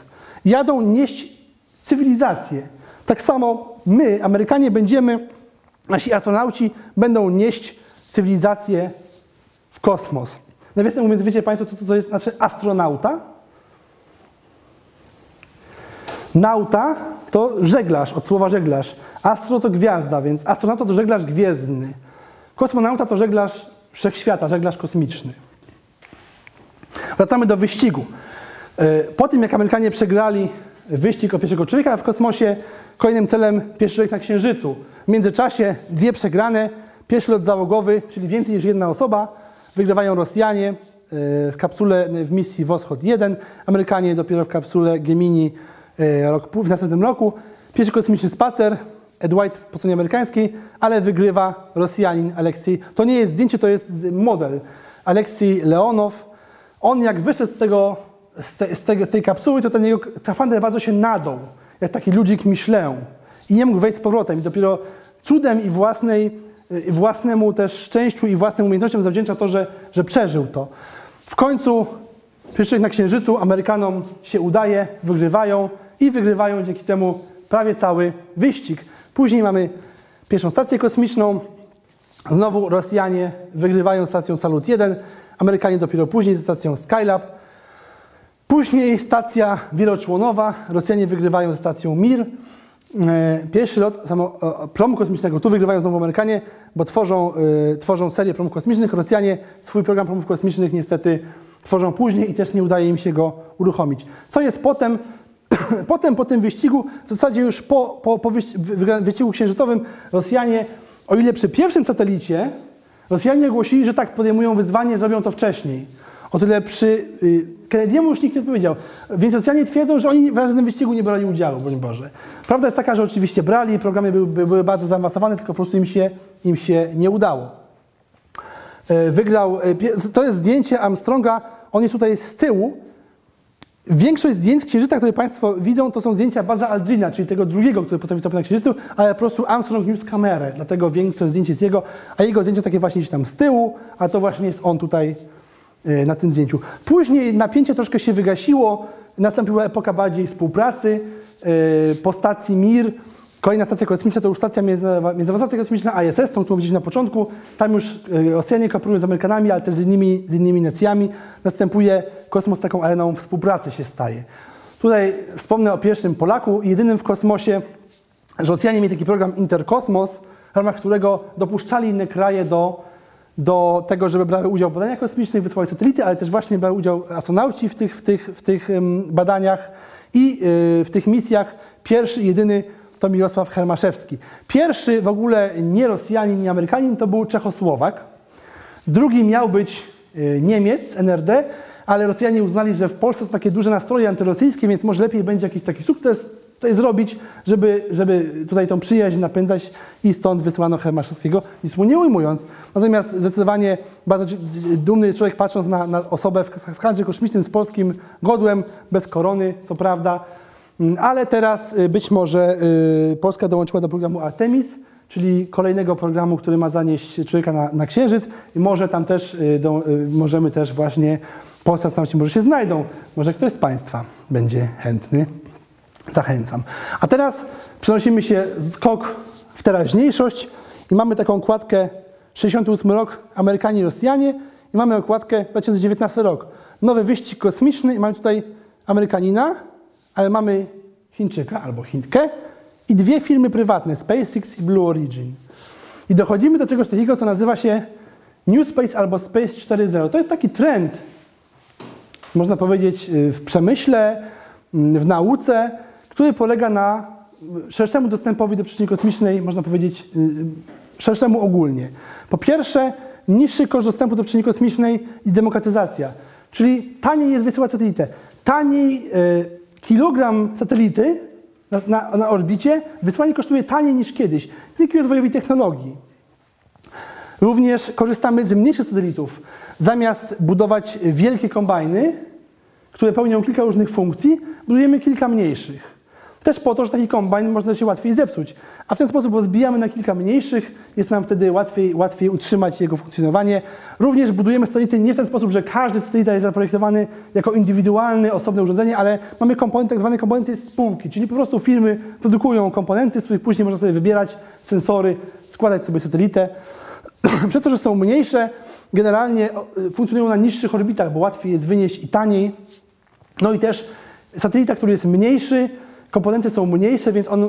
Jadą nieść cywilizację. Tak samo my, Amerykanie, będziemy, nasi astronauci będą nieść cywilizację w kosmos. Nawiasem mówiąc, wiecie Państwo, co to jest znaczy astronauta? Nauta to żeglarz, od słowa żeglarz. Astro to gwiazda, więc astronauta to żeglarz gwiezdny. Kosmonauta to żeglarz wszechświata, żeglarz kosmiczny. Wracamy do wyścigu. E, Po tym, jak Amerykanie przegrali wyścig o pierwszego człowieka w kosmosie, kolejnym celem pierwszy człowiek na Księżycu. W międzyczasie dwie przegrane, pierwszy lot załogowy, czyli więcej niż jedna osoba, wygrywają Rosjanie e, w kapsule w misji Woschod 1, Amerykanie dopiero w kapsule Gemini e, rok, w następnym roku. Pierwszy kosmiczny spacer, Ed White po stronie amerykańskiej, ale wygrywa Rosjanin Aleksiej. To nie jest zdjęcie, to jest model. Aleksiej Leonow. On jak wyszedł z, tego, z, te, z, z tej kapsuły, to ten jego skafander bardzo się nadął, jak taki ludzik Michelin. I nie mógł wejść z powrotem. I dopiero cudem i własnej y, własnemu też szczęściu i własnym umiejętnościom zawdzięcza to, że, że przeżył to. W końcu człowiek na Księżycu Amerykanom się udaje, wygrywają i wygrywają dzięki temu prawie cały wyścig. Później mamy pierwszą stację kosmiczną, Znowu Rosjanie wygrywają stacją Salut 1, Amerykanie dopiero później ze stacją Skylab. Później stacja wieloczłonowa, Rosjanie wygrywają stacją Mir. E, Pierwszy lot samo, promu kosmicznego, tu wygrywają znowu Amerykanie, bo tworzą, e, tworzą serię promów kosmicznych. Rosjanie swój program promów kosmicznych niestety tworzą później i też nie udaje im się go uruchomić. Co jest potem? Potem po tym wyścigu, w zasadzie już po, po, po wyś- wy- wyścigu księżycowym, Rosjanie, o ile przy pierwszym satelicie Rosjanie ogłosili, że tak podejmują wyzwanie, zrobią to wcześniej. O tyle przy y, Kennedy'emu już nikt nie odpowiedział. Więc Rosjanie twierdzą, że oni w żadnym wyścigu nie brali udziału, broń Boże. Prawda jest taka, że oczywiście brali, programy były, były bardzo zaawansowane, tylko po prostu im się, im się nie udało. E, Wygrał, e, to jest zdjęcie Armstronga, on jest tutaj z tyłu. Większość zdjęć Księżyca, które Państwo widzą, to są zdjęcia Baza Aldrina, czyli tego drugiego, który postawił stopę na Księżycu, ale po prostu Armstrong niósł kamerę, dlatego większość zdjęć jest jego, a jego zdjęcie takie właśnie gdzieś tam z tyłu, a to właśnie jest on tutaj na tym zdjęciu. Później napięcie troszkę się wygasiło, nastąpiła epoka bardziej współpracy. e, Po stacji Mir, kolejna stacja kosmiczna to już stacja międzynarodowa stacja kosmiczna ISS, tą, którą widzieliśmy na początku. Tam już e, Rosjanie kooperują z Amerykanami, ale też z innymi, z innymi nacjami. Następuje kosmos taką areną współpracy się staje. Tutaj wspomnę o pierwszym Polaku, jedynym w kosmosie, że Rosjanie mieli taki program Interkosmos, w ramach którego dopuszczali inne kraje do, do tego, żeby brały udział w badaniach kosmicznych, wysyłali satelity, ale też właśnie brali udział astronauci w tych, w tych, w tych badaniach i y, w tych misjach. Pierwszy jedyny to Mirosław Hermaszewski. Pierwszy w ogóle nie Rosjanin, nie Amerykanin, to był Czechosłowak. Drugi miał być y, Niemiec, NRD, ale Rosjanie uznali, że w Polsce są takie duże nastroje antyrosyjskie, więc może lepiej będzie jakiś taki sukces tutaj zrobić, żeby, żeby tutaj tą przyjaźń napędzać i stąd wysłano Hermaszewskiego, nic mu nie ujmując. Natomiast zdecydowanie bardzo dumny jest człowiek patrząc na, na osobę w, w handlu kosmicznym z polskim godłem, bez korony, co prawda, Mm, ale teraz y, być może y, Polska dołączyła do programu Artemis, czyli kolejnego programu, który ma zanieść człowieka na, na Księżyc i może tam też, y, do, możemy też właśnie, polscy astronauci może się znajdą, może ktoś z Państwa będzie chętny. Zachęcam. A teraz przenosimy się skok w teraźniejszość i mamy taką okładkę 68 rok Amerykanie i Rosjanie i mamy okładkę 2019 rok. Nowy wyścig kosmiczny i mamy tutaj Amerykanina, ale mamy Chińczyka albo Chinkę i dwie firmy prywatne, SpaceX i Blue Origin. I dochodzimy do czegoś takiego, co nazywa się New Space albo Space 4.0. To jest taki trend, można powiedzieć, y, w przemyśle, y, w nauce, który polega na szerszemu dostępowi do przestrzeni kosmicznej, można powiedzieć, y, szerszemu ogólnie. Po pierwsze, niższy koszt dostępu do przestrzeni kosmicznej i demokratyzacja, czyli taniej jest wysyłać satelitę. Taniej y, kilogram satelity na, na, na orbicie, wysłanie kosztuje taniej niż kiedyś, dzięki rozwojowi technologii. Również korzystamy z mniejszych satelitów. Zamiast budować wielkie kombajny, które pełnią kilka różnych funkcji, budujemy kilka mniejszych. Też po to, że taki kombajn można się łatwiej zepsuć. A w ten sposób rozbijamy na kilka mniejszych, jest nam wtedy łatwiej, łatwiej utrzymać jego funkcjonowanie. Również budujemy satelity nie w ten sposób, że każdy satelita jest zaprojektowany jako indywidualne, osobne urządzenie, ale mamy komponenty, tak zwane komponenty spółki, czyli po prostu firmy produkują komponenty, z których później można sobie wybierać sensory, składać sobie satelitę. Przez to, że są mniejsze, generalnie y, funkcjonują na niższych orbitach, bo łatwiej jest wynieść i taniej. No i też satelita, który jest mniejszy, komponenty są mniejsze, więc on y,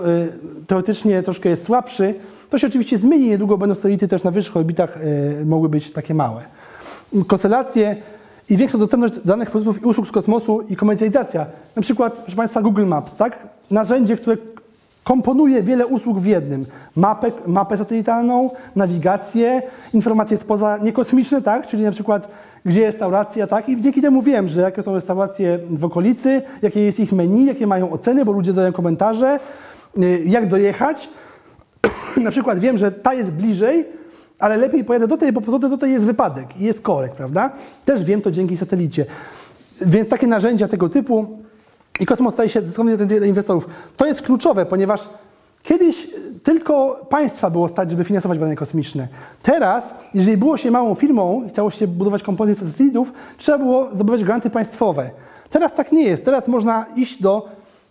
teoretycznie troszkę jest słabszy. To się oczywiście zmieni, niedługo będą satelity też na wyższych orbitach y, mogły być takie małe. Konstelacje i większa dostępność danych produktów i usług z kosmosu i komercjalizacja. Na przykład, proszę Państwa, Google Maps, tak? Narzędzie, które komponuje wiele usług w jednym. Mapę, mapę satelitarną, nawigację, informacje spoza niekosmiczne, tak? Czyli na przykład gdzie jest restauracja, tak? I dzięki temu wiem, że jakie są restauracje w okolicy, jakie jest ich menu, jakie mają oceny, bo ludzie zadają komentarze, y, jak dojechać. na przykład wiem, że ta jest bliżej, ale lepiej pojadę do tej, bo po drodze do tej jest wypadek i jest korek, prawda? Też wiem to dzięki satelicie. Więc takie narzędzia tego typu i kosmos staje się zyskowny dla inwestorów. To jest kluczowe, ponieważ Kiedyś tylko państwa było stać, żeby finansować badania kosmiczne. Teraz, jeżeli było się małą firmą i chciało się budować komponent satelitów, trzeba było zdobywać granty państwowe. Teraz tak nie jest. Teraz można iść do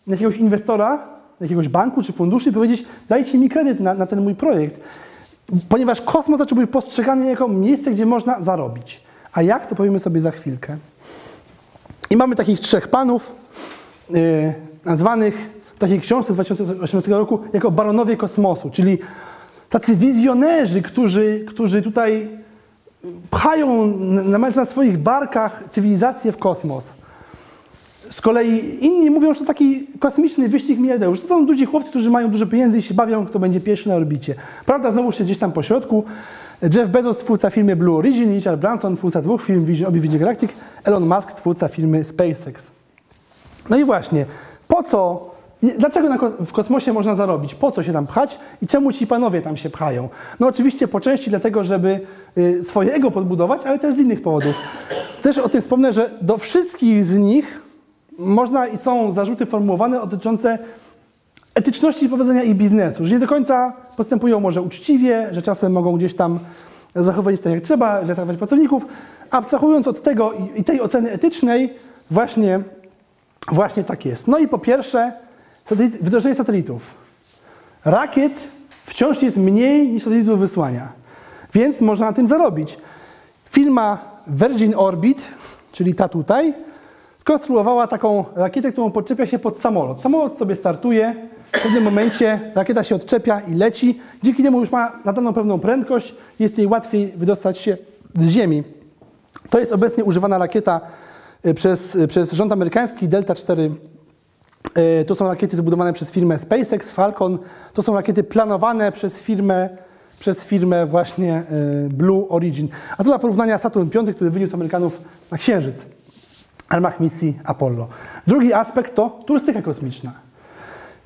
jakiegoś inwestora, jakiegoś banku czy funduszy i powiedzieć, dajcie mi kredyt na, na ten mój projekt. Ponieważ kosmos zaczął być postrzegany jako miejsce, gdzie można zarobić. A jak, to powiemy sobie za chwilkę. I mamy takich trzech panów, nazwanych w takiej książce z 2018 roku jako baronowie kosmosu, czyli tacy wizjonerzy, którzy, którzy tutaj pchają na, na swoich barkach cywilizację w kosmos. Z kolei inni mówią, że to taki kosmiczny wyścig miliardeuszy. To są ludzie, chłopcy, którzy mają dużo pieniędzy i się bawią, kto będzie pierwszy na orbicie. Prawda znowu się gdzieś tam po środku. Jeff Bezos, twórca firmy Blue Origin, Richard Branson, twórca dwóch firm Obi Vision Galactic, Elon Musk, twórca firmy SpaceX. No i właśnie, po co, dlaczego w kosmosie można zarobić? Po co się tam pchać i czemu ci panowie tam się pchają? No oczywiście po części dlatego, żeby y, swoje ego podbudować, ale też z innych powodów. Też o tym wspomnę, że do wszystkich z nich można i są zarzuty formułowane dotyczące etyczności prowadzenia ich biznesu, że nie do końca postępują może uczciwie, że czasem mogą gdzieś tam zachowywać się tak jak trzeba, że traktować pracowników. Abstrahując od tego i tej oceny etycznej, właśnie, właśnie tak jest. No i po pierwsze, satelit, satelitów. Rakiet wciąż jest mniej niż satelitów wysłania, więc można na tym zarobić. Firma Virgin Orbit, czyli ta tutaj, skonstruowała taką rakietę, którą podczepia się pod samolot. Samolot sobie startuje, w pewnym momencie rakieta się odczepia i leci. Dzięki temu już ma nadaną pewną prędkość, jest jej łatwiej wydostać się z Ziemi. To jest obecnie używana rakieta przez, y, przez rząd amerykański Delta 4. Y, To są rakiety zbudowane przez firmę SpaceX, Falcon. To są rakiety planowane przez firmę, przez firmę właśnie y, Blue Origin. A to dla porównania Saturn V, który wyniósł Amerykanów na Księżyc w ramach misji Apollo. Drugi aspekt to turystyka kosmiczna.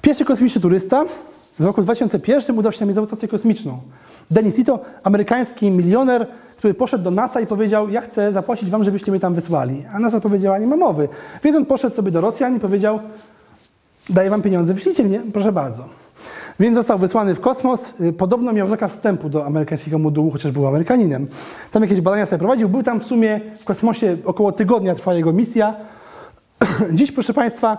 Pierwszy kosmiczny turysta w roku 2001 udał się na Międzynarodową Stację Kosmiczną. Denis Ito, amerykański milioner, który poszedł do NASA i powiedział, ja chcę zapłacić wam, żebyście mnie tam wysłali. A NASA powiedziała, nie ma mowy. Więc on poszedł sobie do Rosjan i powiedział, daję wam pieniądze, wyślijcie mnie, proszę bardzo. Więc został wysłany w kosmos. Y, Podobno miał zakaz wstępu do amerykańskiego modułu, chociaż był Amerykaninem. Tam jakieś badania sobie prowadził. Był tam w sumie w kosmosie około tygodnia trwała jego misja. Dziś, proszę Państwa,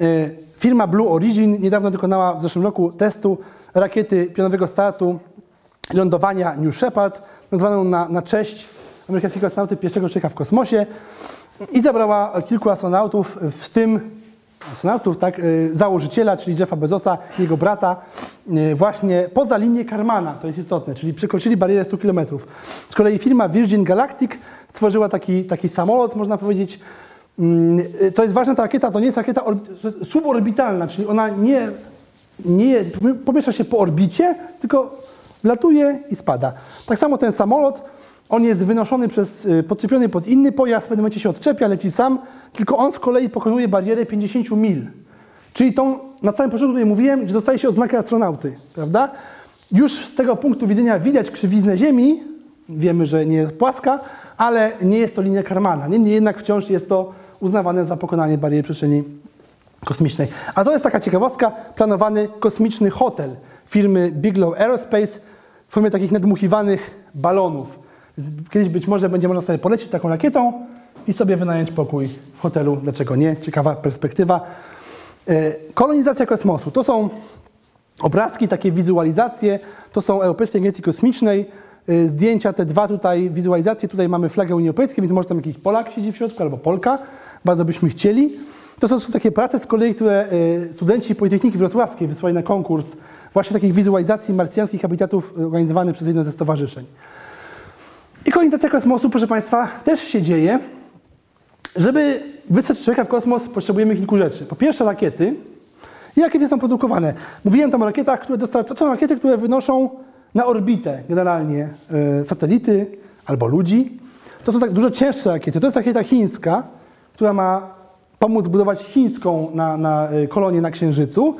y, firma Blue Origin niedawno dokonała w zeszłym roku testu rakiety pionowego startu lądowania New Shepard, nazwaną na, na cześć amerykańskiego astronauty pierwszego człowieka w kosmosie i zabrała kilku astronautów, w tym astronautów, tak, y, założyciela, czyli Jeffa Bezosa, jego brata, y, właśnie poza linię Karmana, to jest istotne, czyli przekroczyli barierę 100 km. Z kolei firma Virgin Galactic stworzyła taki, taki samolot, można powiedzieć, mm, y, to jest ważna ta rakieta, to nie jest rakieta suborbitalna, czyli ona nie, nie pomieszcza się po orbicie, tylko latuje i spada. Tak samo ten samolot, on jest wynoszony przez, y, podczepiony pod inny pojazd, w pewnym momencie się odczepia, leci sam, tylko on z kolei pokonuje barierę 50 mil. Czyli tą, na samym początku tutaj mówiłem, że dostaje się odznakę astronauty, prawda? Już z tego punktu widzenia widać krzywiznę Ziemi, wiemy, że nie jest płaska, ale nie jest to linia Karmana. Niemniej jednak wciąż jest to uznawane za pokonanie bariery przestrzeni kosmicznej. A to jest taka ciekawostka, planowany kosmiczny hotel firmy Bigelow Aerospace w formie takich nadmuchiwanych balonów. Kiedyś być może będzie można sobie polecieć taką rakietą i sobie wynająć pokój w hotelu. Dlaczego nie? Ciekawa perspektywa. E, Kolonizacja kosmosu. To są obrazki, takie wizualizacje. To są Europejskiej Agencji Kosmicznej. E, Zdjęcia, te dwa tutaj, wizualizacje. Tutaj mamy flagę Unii Europejskiej, więc może tam jakiś Polak siedzi w środku albo Polka. Bardzo byśmy chcieli. To są takie prace z kolei, które e, studenci Politechniki Wrocławskiej wysłali na konkurs właśnie takich wizualizacji marsjańskich habitatów e, organizowany przez jedno ze stowarzyszeń. I kolonizacja kosmosu, proszę Państwa, też się dzieje. Żeby wysłać człowieka w kosmos, potrzebujemy kilku rzeczy. Po pierwsze rakiety. I rakiety są produkowane. Mówiłem tam o rakietach, które dostarczają, to są rakiety, które wynoszą na orbitę generalnie e, satelity albo ludzi. To są tak dużo cięższe rakiety. To jest rakieta chińska, która ma pomóc budować chińską na, na e, kolonię na Księżycu.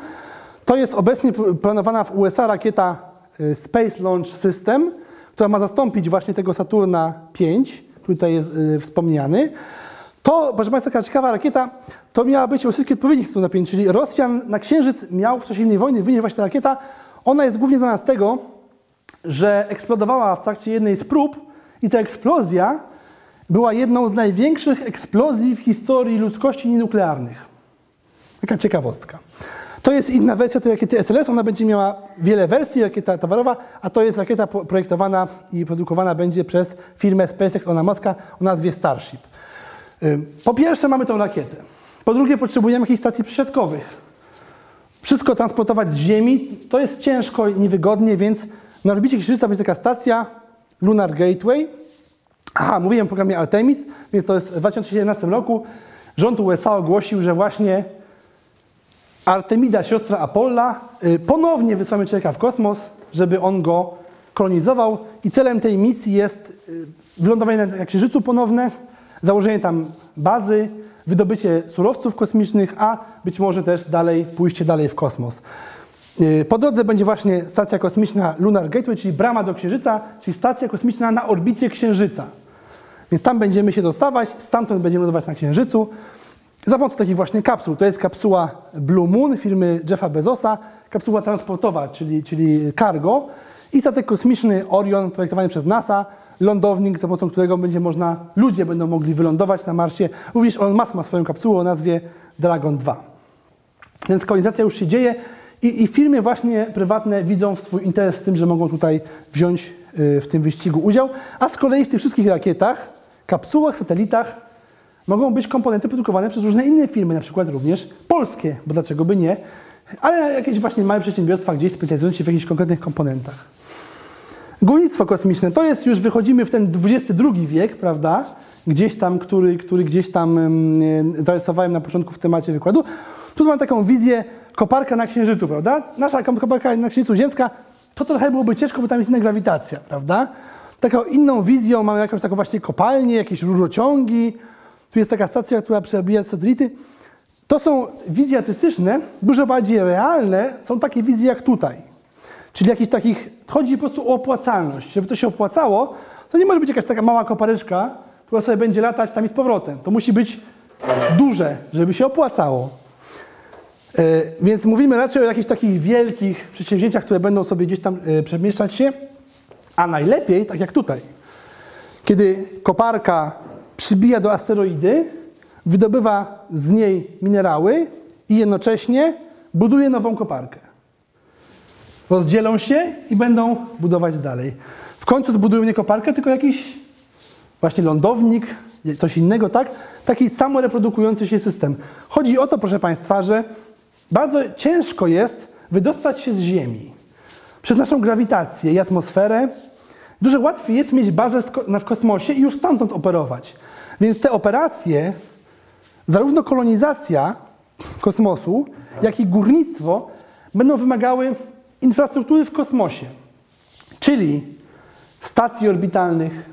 To jest obecnie planowana w USA rakieta e, Space Launch System, która ma zastąpić właśnie tego Saturna V, który tutaj jest e, wspomniany. To, proszę Państwa, taka ciekawa rakieta, to miała być rosyjski odpowiednik stu napięć, czyli Rosjan na Księżyc miał w czasie innej wojny wynieść właśnie ta rakieta. Ona jest głównie znana z tego, że eksplodowała w trakcie jednej z prób i ta eksplozja była jedną z największych eksplozji w historii ludzkości nuklearnych. Taka ciekawostka. To jest inna wersja tej rakiety SLS. Ona będzie miała wiele wersji, rakieta towarowa, a to jest rakieta projektowana i produkowana będzie przez firmę SpaceX Ona Muska o nazwie Starship. Po pierwsze mamy tą rakietę. Po drugie potrzebujemy jakichś stacji przesiadkowych. Wszystko transportować z Ziemi to jest ciężko i niewygodnie, więc na orbicie Księżyca jest taka stacja Lunar Gateway. Aha, mówiłem o programie Artemis, więc to jest w 2017 roku. Rząd USA ogłosił, że właśnie Artemida, siostra Apolla, y, ponownie wysłamy człowieka w kosmos, żeby on go kolonizował. I celem tej misji jest y, wylądowanie na Księżycu ponowne, założenie tam bazy, wydobycie surowców kosmicznych, a być może też dalej, pójście dalej w kosmos. Y, Po drodze będzie właśnie stacja kosmiczna Lunar Gateway, czyli brama do Księżyca, czyli stacja kosmiczna na orbicie Księżyca. Więc tam będziemy się dostawać, stamtąd będziemy lądować na Księżycu. Za pomocą takich właśnie kapsuł. To jest kapsuła Blue Moon firmy Jeffa Bezosa, kapsuła transportowa, czyli, czyli cargo i statek kosmiczny Orion projektowany przez NASA, lądownik, za pomocą którego będzie można, ludzie będą mogli wylądować na Marsie. Również Musk ma swoją kapsułę o nazwie Dragon 2. Więc kolonizacja już się dzieje i, i firmy właśnie prywatne widzą swój interes w tym, że mogą tutaj wziąć y, w tym wyścigu udział, a z kolei w tych wszystkich rakietach, kapsułach, satelitach mogą być komponenty produkowane przez różne inne firmy, na przykład również polskie, bo dlaczego by nie, ale jakieś właśnie małe przedsiębiorstwa gdzieś specjalizujące się w jakichś konkretnych komponentach. Górnictwo kosmiczne to jest już, wychodzimy w ten XXI wiek, prawda? Gdzieś tam, który, który gdzieś tam zarysowałem na początku w temacie wykładu. Tu mam taką wizję koparka na Księżycu, prawda? Nasza koparka na Księżycu ziemska, to trochę byłoby ciężko, bo tam jest inna grawitacja, prawda? Taką inną wizją mamy jakąś taką właśnie kopalnię, jakieś rurociągi. Tu jest taka stacja, która przebija satelity. To są wizje artystyczne, dużo bardziej realne są takie wizje jak tutaj. Czyli jakichś takich, chodzi po prostu o opłacalność. Żeby to się opłacało, to nie może być jakaś taka mała kopareczka, która sobie będzie latać tam i z powrotem. To musi być duże, żeby się opłacało. E, Więc mówimy raczej o jakichś takich wielkich przedsięwzięciach, które będą sobie gdzieś tam e, przemieszczać się, a najlepiej, tak jak tutaj, kiedy koparka przybija do asteroidy, wydobywa z niej minerały i jednocześnie buduje nową koparkę. Rozdzielą się i będą budować dalej. W końcu zbudują nie koparkę, tylko jakiś właśnie lądownik, coś innego, tak? Taki samoreprodukujący się system. Chodzi o to, proszę Państwa, że bardzo ciężko jest wydostać się z Ziemi przez naszą grawitację i atmosferę. Dużo łatwiej jest mieć bazę w kosmosie i już stamtąd operować. Więc te operacje, zarówno kolonizacja kosmosu, jak i górnictwo będą wymagały infrastruktury w kosmosie, czyli stacji orbitalnych,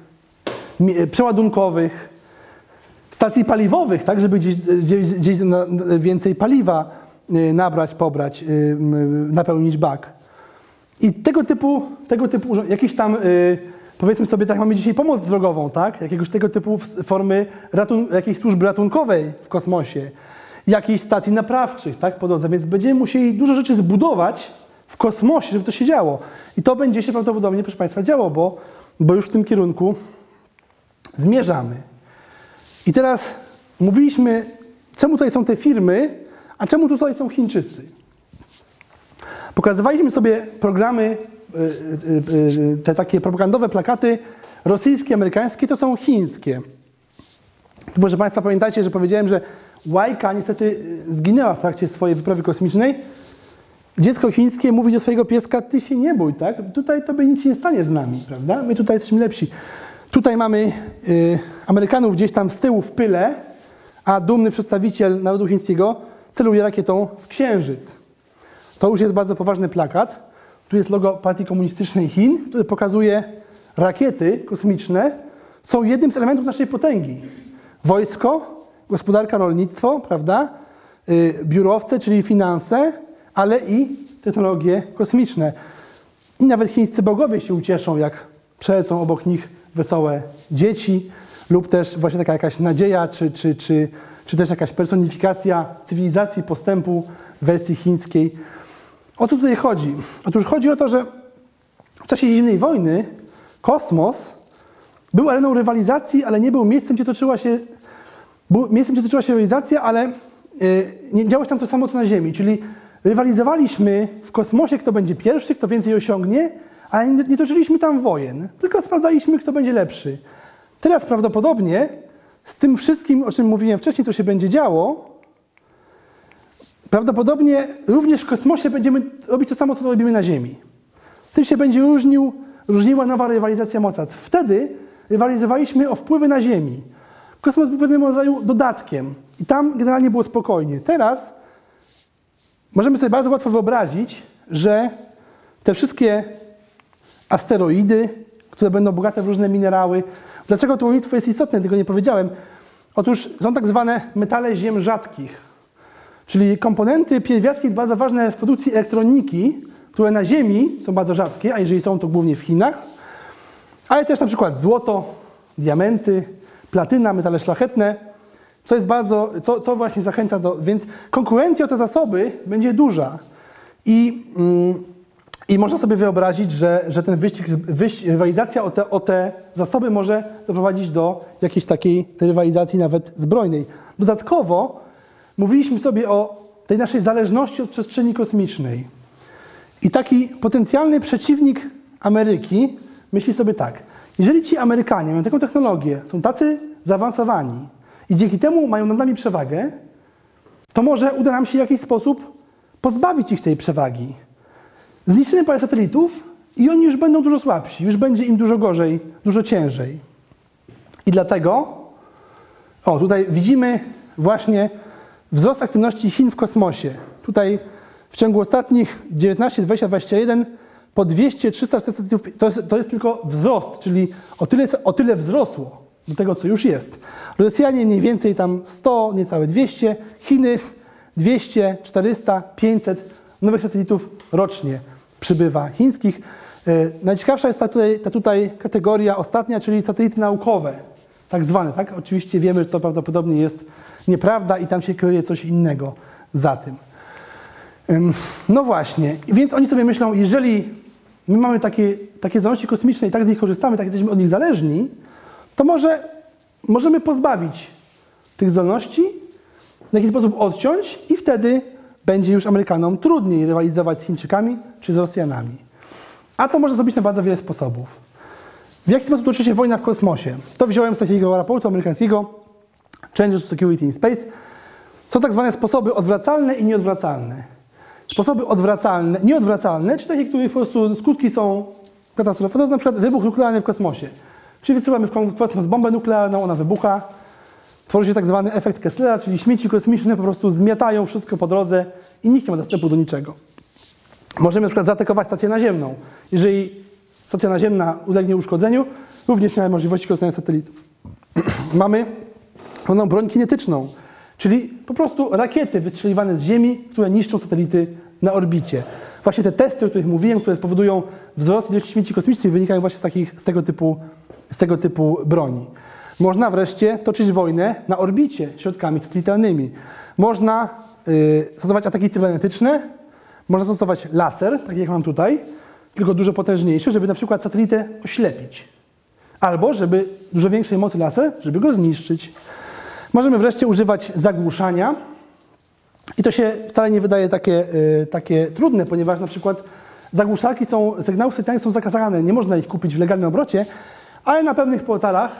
przeładunkowych, stacji paliwowych, tak, żeby gdzieś, gdzieś, gdzieś więcej paliwa y, nabrać, pobrać, y, m, napełnić bak. I tego typu, tego typu jakieś tam, y, powiedzmy sobie, tak mamy dzisiaj pomoc drogową, tak? Jakiegoś tego typu formy ratun- jakiejś służby ratunkowej w kosmosie, jakiejś stacji naprawczych, tak? Po drodze, więc będziemy musieli dużo rzeczy zbudować w kosmosie, żeby to się działo. I to będzie się prawdopodobnie, proszę Państwa, działo, bo, bo już w tym kierunku zmierzamy. I teraz mówiliśmy, czemu tutaj są te firmy, a czemu tutaj są Chińczycy. Pokazywaliśmy sobie programy, y, y, y, te takie propagandowe plakaty rosyjskie, amerykańskie, to są chińskie. Proszę Państwa, pamiętajcie, że powiedziałem, że Łajka niestety zginęła w trakcie swojej wyprawy kosmicznej. Dziecko chińskie mówi do swojego pieska, ty się nie bój, tak? Tutaj tobie nic nie stanie z nami, prawda? My tutaj jesteśmy lepsi. Tutaj mamy y, Amerykanów gdzieś tam z tyłu w pyle, a dumny przedstawiciel narodu chińskiego celuje rakietą w księżyc. To już jest bardzo poważny plakat. Tu jest logo Partii Komunistycznej Chin, który pokazuje rakiety kosmiczne są jednym z elementów naszej potęgi. Wojsko, gospodarka, rolnictwo, prawda? Y, biurowce, czyli finanse, ale i technologie kosmiczne. I nawet chińscy bogowie się ucieszą, jak przelecą obok nich wesołe dzieci, lub też właśnie taka jakaś nadzieja, czy, czy, czy, czy też jakaś personifikacja cywilizacji postępu wersji chińskiej. O co tutaj chodzi? Otóż chodzi o to, że w czasie zimnej wojny kosmos był areną rywalizacji, ale nie był miejscem, gdzie toczyła się, był miejscem, gdzie toczyła się rywalizacja, ale y, nie działo się tam to samo, co na Ziemi. Czyli rywalizowaliśmy w kosmosie, kto będzie pierwszy, kto więcej osiągnie, ale nie toczyliśmy tam wojen, tylko sprawdzaliśmy, kto będzie lepszy. Teraz prawdopodobnie z tym wszystkim, o czym mówiłem wcześniej, co się będzie działo, prawdopodobnie również w kosmosie będziemy robić to samo, co robimy na Ziemi. Tym się będzie różnił, różniła nowa rywalizacja mocarstw. Wtedy rywalizowaliśmy o wpływy na Ziemi. Kosmos był pewnego rodzaju dodatkiem i tam generalnie było spokojnie. Teraz możemy sobie bardzo łatwo wyobrazić, że te wszystkie asteroidy, które będą bogate w różne minerały. Dlaczego to łowiectwo jest istotne, tego nie powiedziałem. Otóż są tak zwane metale ziem rzadkich, czyli komponenty, pierwiastki bardzo ważne w produkcji elektroniki, które na Ziemi są bardzo rzadkie, a jeżeli są, to głównie w Chinach, ale też na przykład złoto, diamenty, platyna, metale szlachetne, co jest bardzo, co, co właśnie zachęca do, więc konkurencja o te zasoby będzie duża i, mm, i można sobie wyobrazić, że, że ten wyścig, wyścig rywalizacja o te, o te zasoby może doprowadzić do jakiejś takiej rywalizacji nawet zbrojnej. Dodatkowo mówiliśmy sobie o tej naszej zależności od przestrzeni kosmicznej. I taki potencjalny przeciwnik Ameryki myśli sobie tak, jeżeli ci Amerykanie mają taką technologię, są tacy zaawansowani i dzięki temu mają nad nami przewagę, to może uda nam się w jakiś sposób pozbawić ich tej przewagi. Zniszczymy parę satelitów i oni już będą dużo słabsi, już będzie im dużo gorzej, dużo ciężej. I dlatego, o tutaj widzimy właśnie wzrost aktywności Chin w kosmosie. Tutaj w ciągu ostatnich 19, 20, 21 po 200, 300 satelitów, to jest, to jest tylko wzrost, czyli o tyle, o tyle wzrosło do tego, co już jest. Rosjanie mniej więcej tam 100, niecałe 200, Chiny 200, 400, 500 nowych satelitów rocznie przybywa chińskich. E, Najciekawsza jest ta tutaj, ta tutaj kategoria ostatnia, czyli satelity naukowe, tak zwane. Tak? Oczywiście wiemy, że to prawdopodobnie jest nieprawda i tam się kryje coś innego za tym. Ym, No właśnie, więc oni sobie myślą, jeżeli my mamy takie, takie zdolności kosmiczne i tak z nich korzystamy, tak jesteśmy od nich zależni, to może możemy pozbawić tych zdolności, w jakiś sposób odciąć i wtedy będzie już Amerykanom trudniej rywalizować z Chińczykami czy z Rosjanami. A to można zrobić na bardzo wiele sposobów. W jaki sposób toczy się wojna w kosmosie? To wziąłem z takiego raportu amerykańskiego Changes to Security in Space. Są tak zwane sposoby odwracalne i nieodwracalne. Sposoby odwracalne, nieodwracalne, czy takie, których po prostu skutki są katastrofy, to jest na przykład wybuch nuklearny w kosmosie. Czyli wysyłamy w kosmos bombę nuklearną, ona wybucha, tworzy się tak zwany efekt Kesslera, czyli śmieci kosmiczne po prostu zmiatają wszystko po drodze i nikt nie ma dostępu do niczego. Możemy na przykład zaatakować stację naziemną. Jeżeli stacja naziemna ulegnie uszkodzeniu, również nie ma możliwości korzystania z satelitów. Mamy pewną broń kinetyczną, czyli po prostu rakiety wystrzeliwane z Ziemi, które niszczą satelity na orbicie. Właśnie te testy, o których mówiłem, które powodują wzrost ilości śmieci kosmicznych, wynikają właśnie z, takich, z, tego, typu, z tego typu broni. Można wreszcie toczyć wojnę na orbicie środkami satelitarnymi. Można y, stosować ataki cybernetyczne, można stosować laser, tak jak mam tutaj, tylko dużo potężniejszy, żeby na przykład satelitę oślepić. Albo, żeby dużo większej mocy laser, żeby go zniszczyć. Możemy wreszcie używać zagłuszania. I to się wcale nie wydaje takie, y, takie trudne, ponieważ na przykład zagłuszarki są, sygnały satelitarne są zakazane, nie można ich kupić w legalnym obrocie, ale na pewnych portalach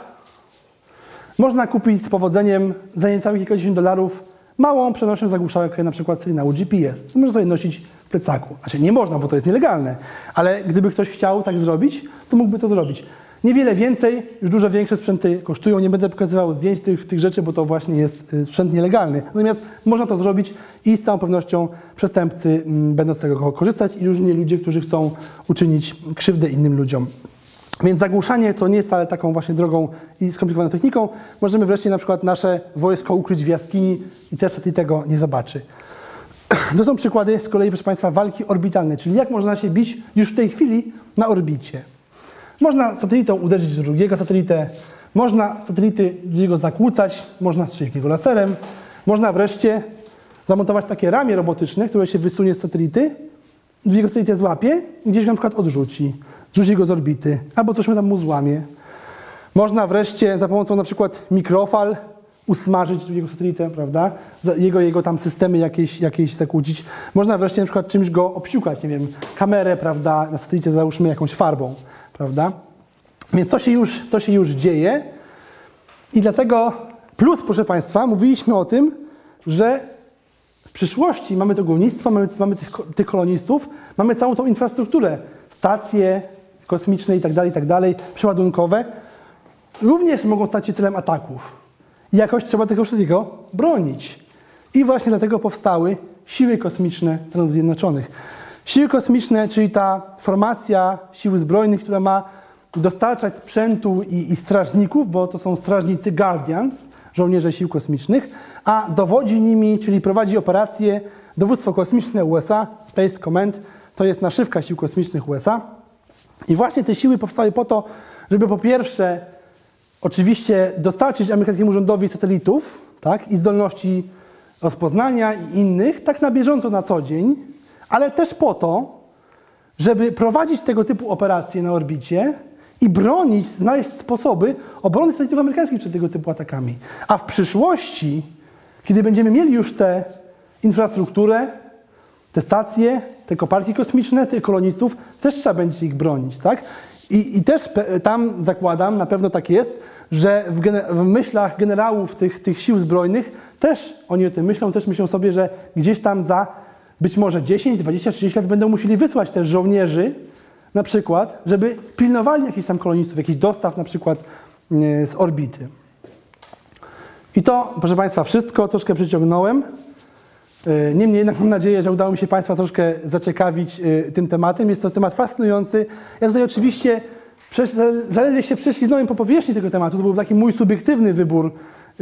można kupić z powodzeniem za niecałych kilkadziesiąt dolarów małą przenośną zagłuszarkę, na przykład sygnału GPS. Można sobie nosić w plecaku. Znaczy nie można, bo to jest nielegalne, ale gdyby ktoś chciał tak zrobić, to mógłby to zrobić. Niewiele więcej, już dużo większe sprzęty kosztują. Nie będę pokazywał zdjęć tych, tych rzeczy, bo to właśnie jest y, sprzęt nielegalny. Natomiast można to zrobić i z całą pewnością przestępcy mm, będą z tego korzystać i różni ludzie, którzy chcą uczynić krzywdę innym ludziom. Więc zagłuszanie to nie jest taką właśnie drogą i skomplikowaną techniką. Możemy wreszcie na przykład nasze wojsko ukryć w jaskini i też satelit tego nie zobaczy. To są przykłady z kolei, proszę Państwa, walki orbitalnej, czyli jak można się bić już w tej chwili na orbicie. Można satelitą uderzyć w drugiego satelitę, Można satelity jego zakłócać, można strzelić jego laserem, można wreszcie zamontować takie ramię robotyczne, które się wysunie z satelity, drugiego satelitę złapie i gdzieś go na przykład odrzuci, rzuci go z orbity, albo coś tam mu złamie. Można wreszcie za pomocą na przykład mikrofal usmażyć drugiego satelitę, prawda? Jego, jego tam systemy jakieś, jakieś zakłócić. Można wreszcie na przykład czymś go obsiukać, nie wiem, kamerę, prawda? Na satelicie załóżmy jakąś farbą, prawda? Więc to się już, to się już dzieje i dlatego plus, proszę Państwa, mówiliśmy o tym, że w przyszłości mamy to górnictwo, mamy, mamy tych, tych kolonistów, mamy całą tą infrastrukturę, stacje kosmiczne i tak dalej, i tak przeładunkowe, również mogą stać się celem ataków. I jakoś trzeba tego wszystkiego bronić. I właśnie dlatego powstały siły kosmiczne Stanów Zjednoczonych. Siły kosmiczne, czyli ta formacja sił zbrojnych, która ma dostarczać sprzętu i, i strażników, bo to są strażnicy Guardians, żołnierze sił kosmicznych, a dowodzi nimi, czyli prowadzi operacje Dowództwo Kosmiczne USA, Space Command, to jest naszywka sił kosmicznych USA. I właśnie te siły powstały po to, żeby po pierwsze oczywiście dostarczyć amerykańskiemu rządowi satelitów tak, i zdolności rozpoznania i innych, tak na bieżąco na co dzień, ale też po to, żeby prowadzić tego typu operacje na orbicie i bronić, znaleźć sposoby obrony satelitów amerykańskich przed tego typu atakami. A w przyszłości, kiedy będziemy mieli już tę infrastrukturę, te stacje, te koparki kosmiczne, tych kolonistów, też trzeba będzie ich bronić, tak? I, i też tam zakładam, na pewno tak jest, że w, w myślach generałów tych, tych sił zbrojnych też oni o tym myślą, też myślą sobie, że gdzieś tam za być może 10, 20, 30 lat będą musieli wysłać też żołnierzy, na przykład, żeby pilnowali jakichś tam kolonistów, jakichś dostaw na przykład e, z orbity. I to, proszę Państwa, wszystko troszkę przyciągnąłem. E, Niemniej jednak mam nadzieję, że udało mi się Państwa troszkę zaciekawić e, tym tematem. Jest to temat fascynujący. Ja tutaj oczywiście zaledwie się prześliznąłem po powierzchni tego tematu. To był taki mój subiektywny wybór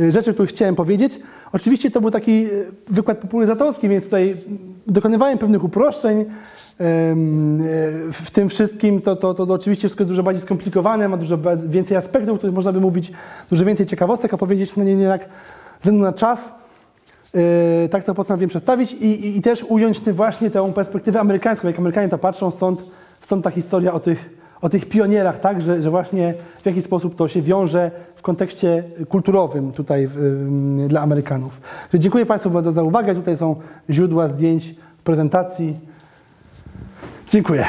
rzeczy, o których chciałem powiedzieć. Oczywiście to był taki e, wykład popularyzatorski, więc tutaj dokonywałem pewnych uproszczeń. E, W tym wszystkim to, to, to, oczywiście wszystko jest dużo bardziej skomplikowane, ma dużo więcej aspektów, o których można by mówić, dużo więcej ciekawostek opowiedzieć, no nie jednak ze na czas. Tak to postanowiłem przedstawić i, i, i też ująć właśnie tę perspektywę amerykańską, jak Amerykanie to patrzą, stąd, stąd ta historia o tych, o tych pionierach, tak, że, że właśnie w jaki sposób to się wiąże w kontekście kulturowym tutaj dla Amerykanów. Dziękuję Państwu bardzo za uwagę. Tutaj są źródła zdjęć prezentacji. Dziękuję.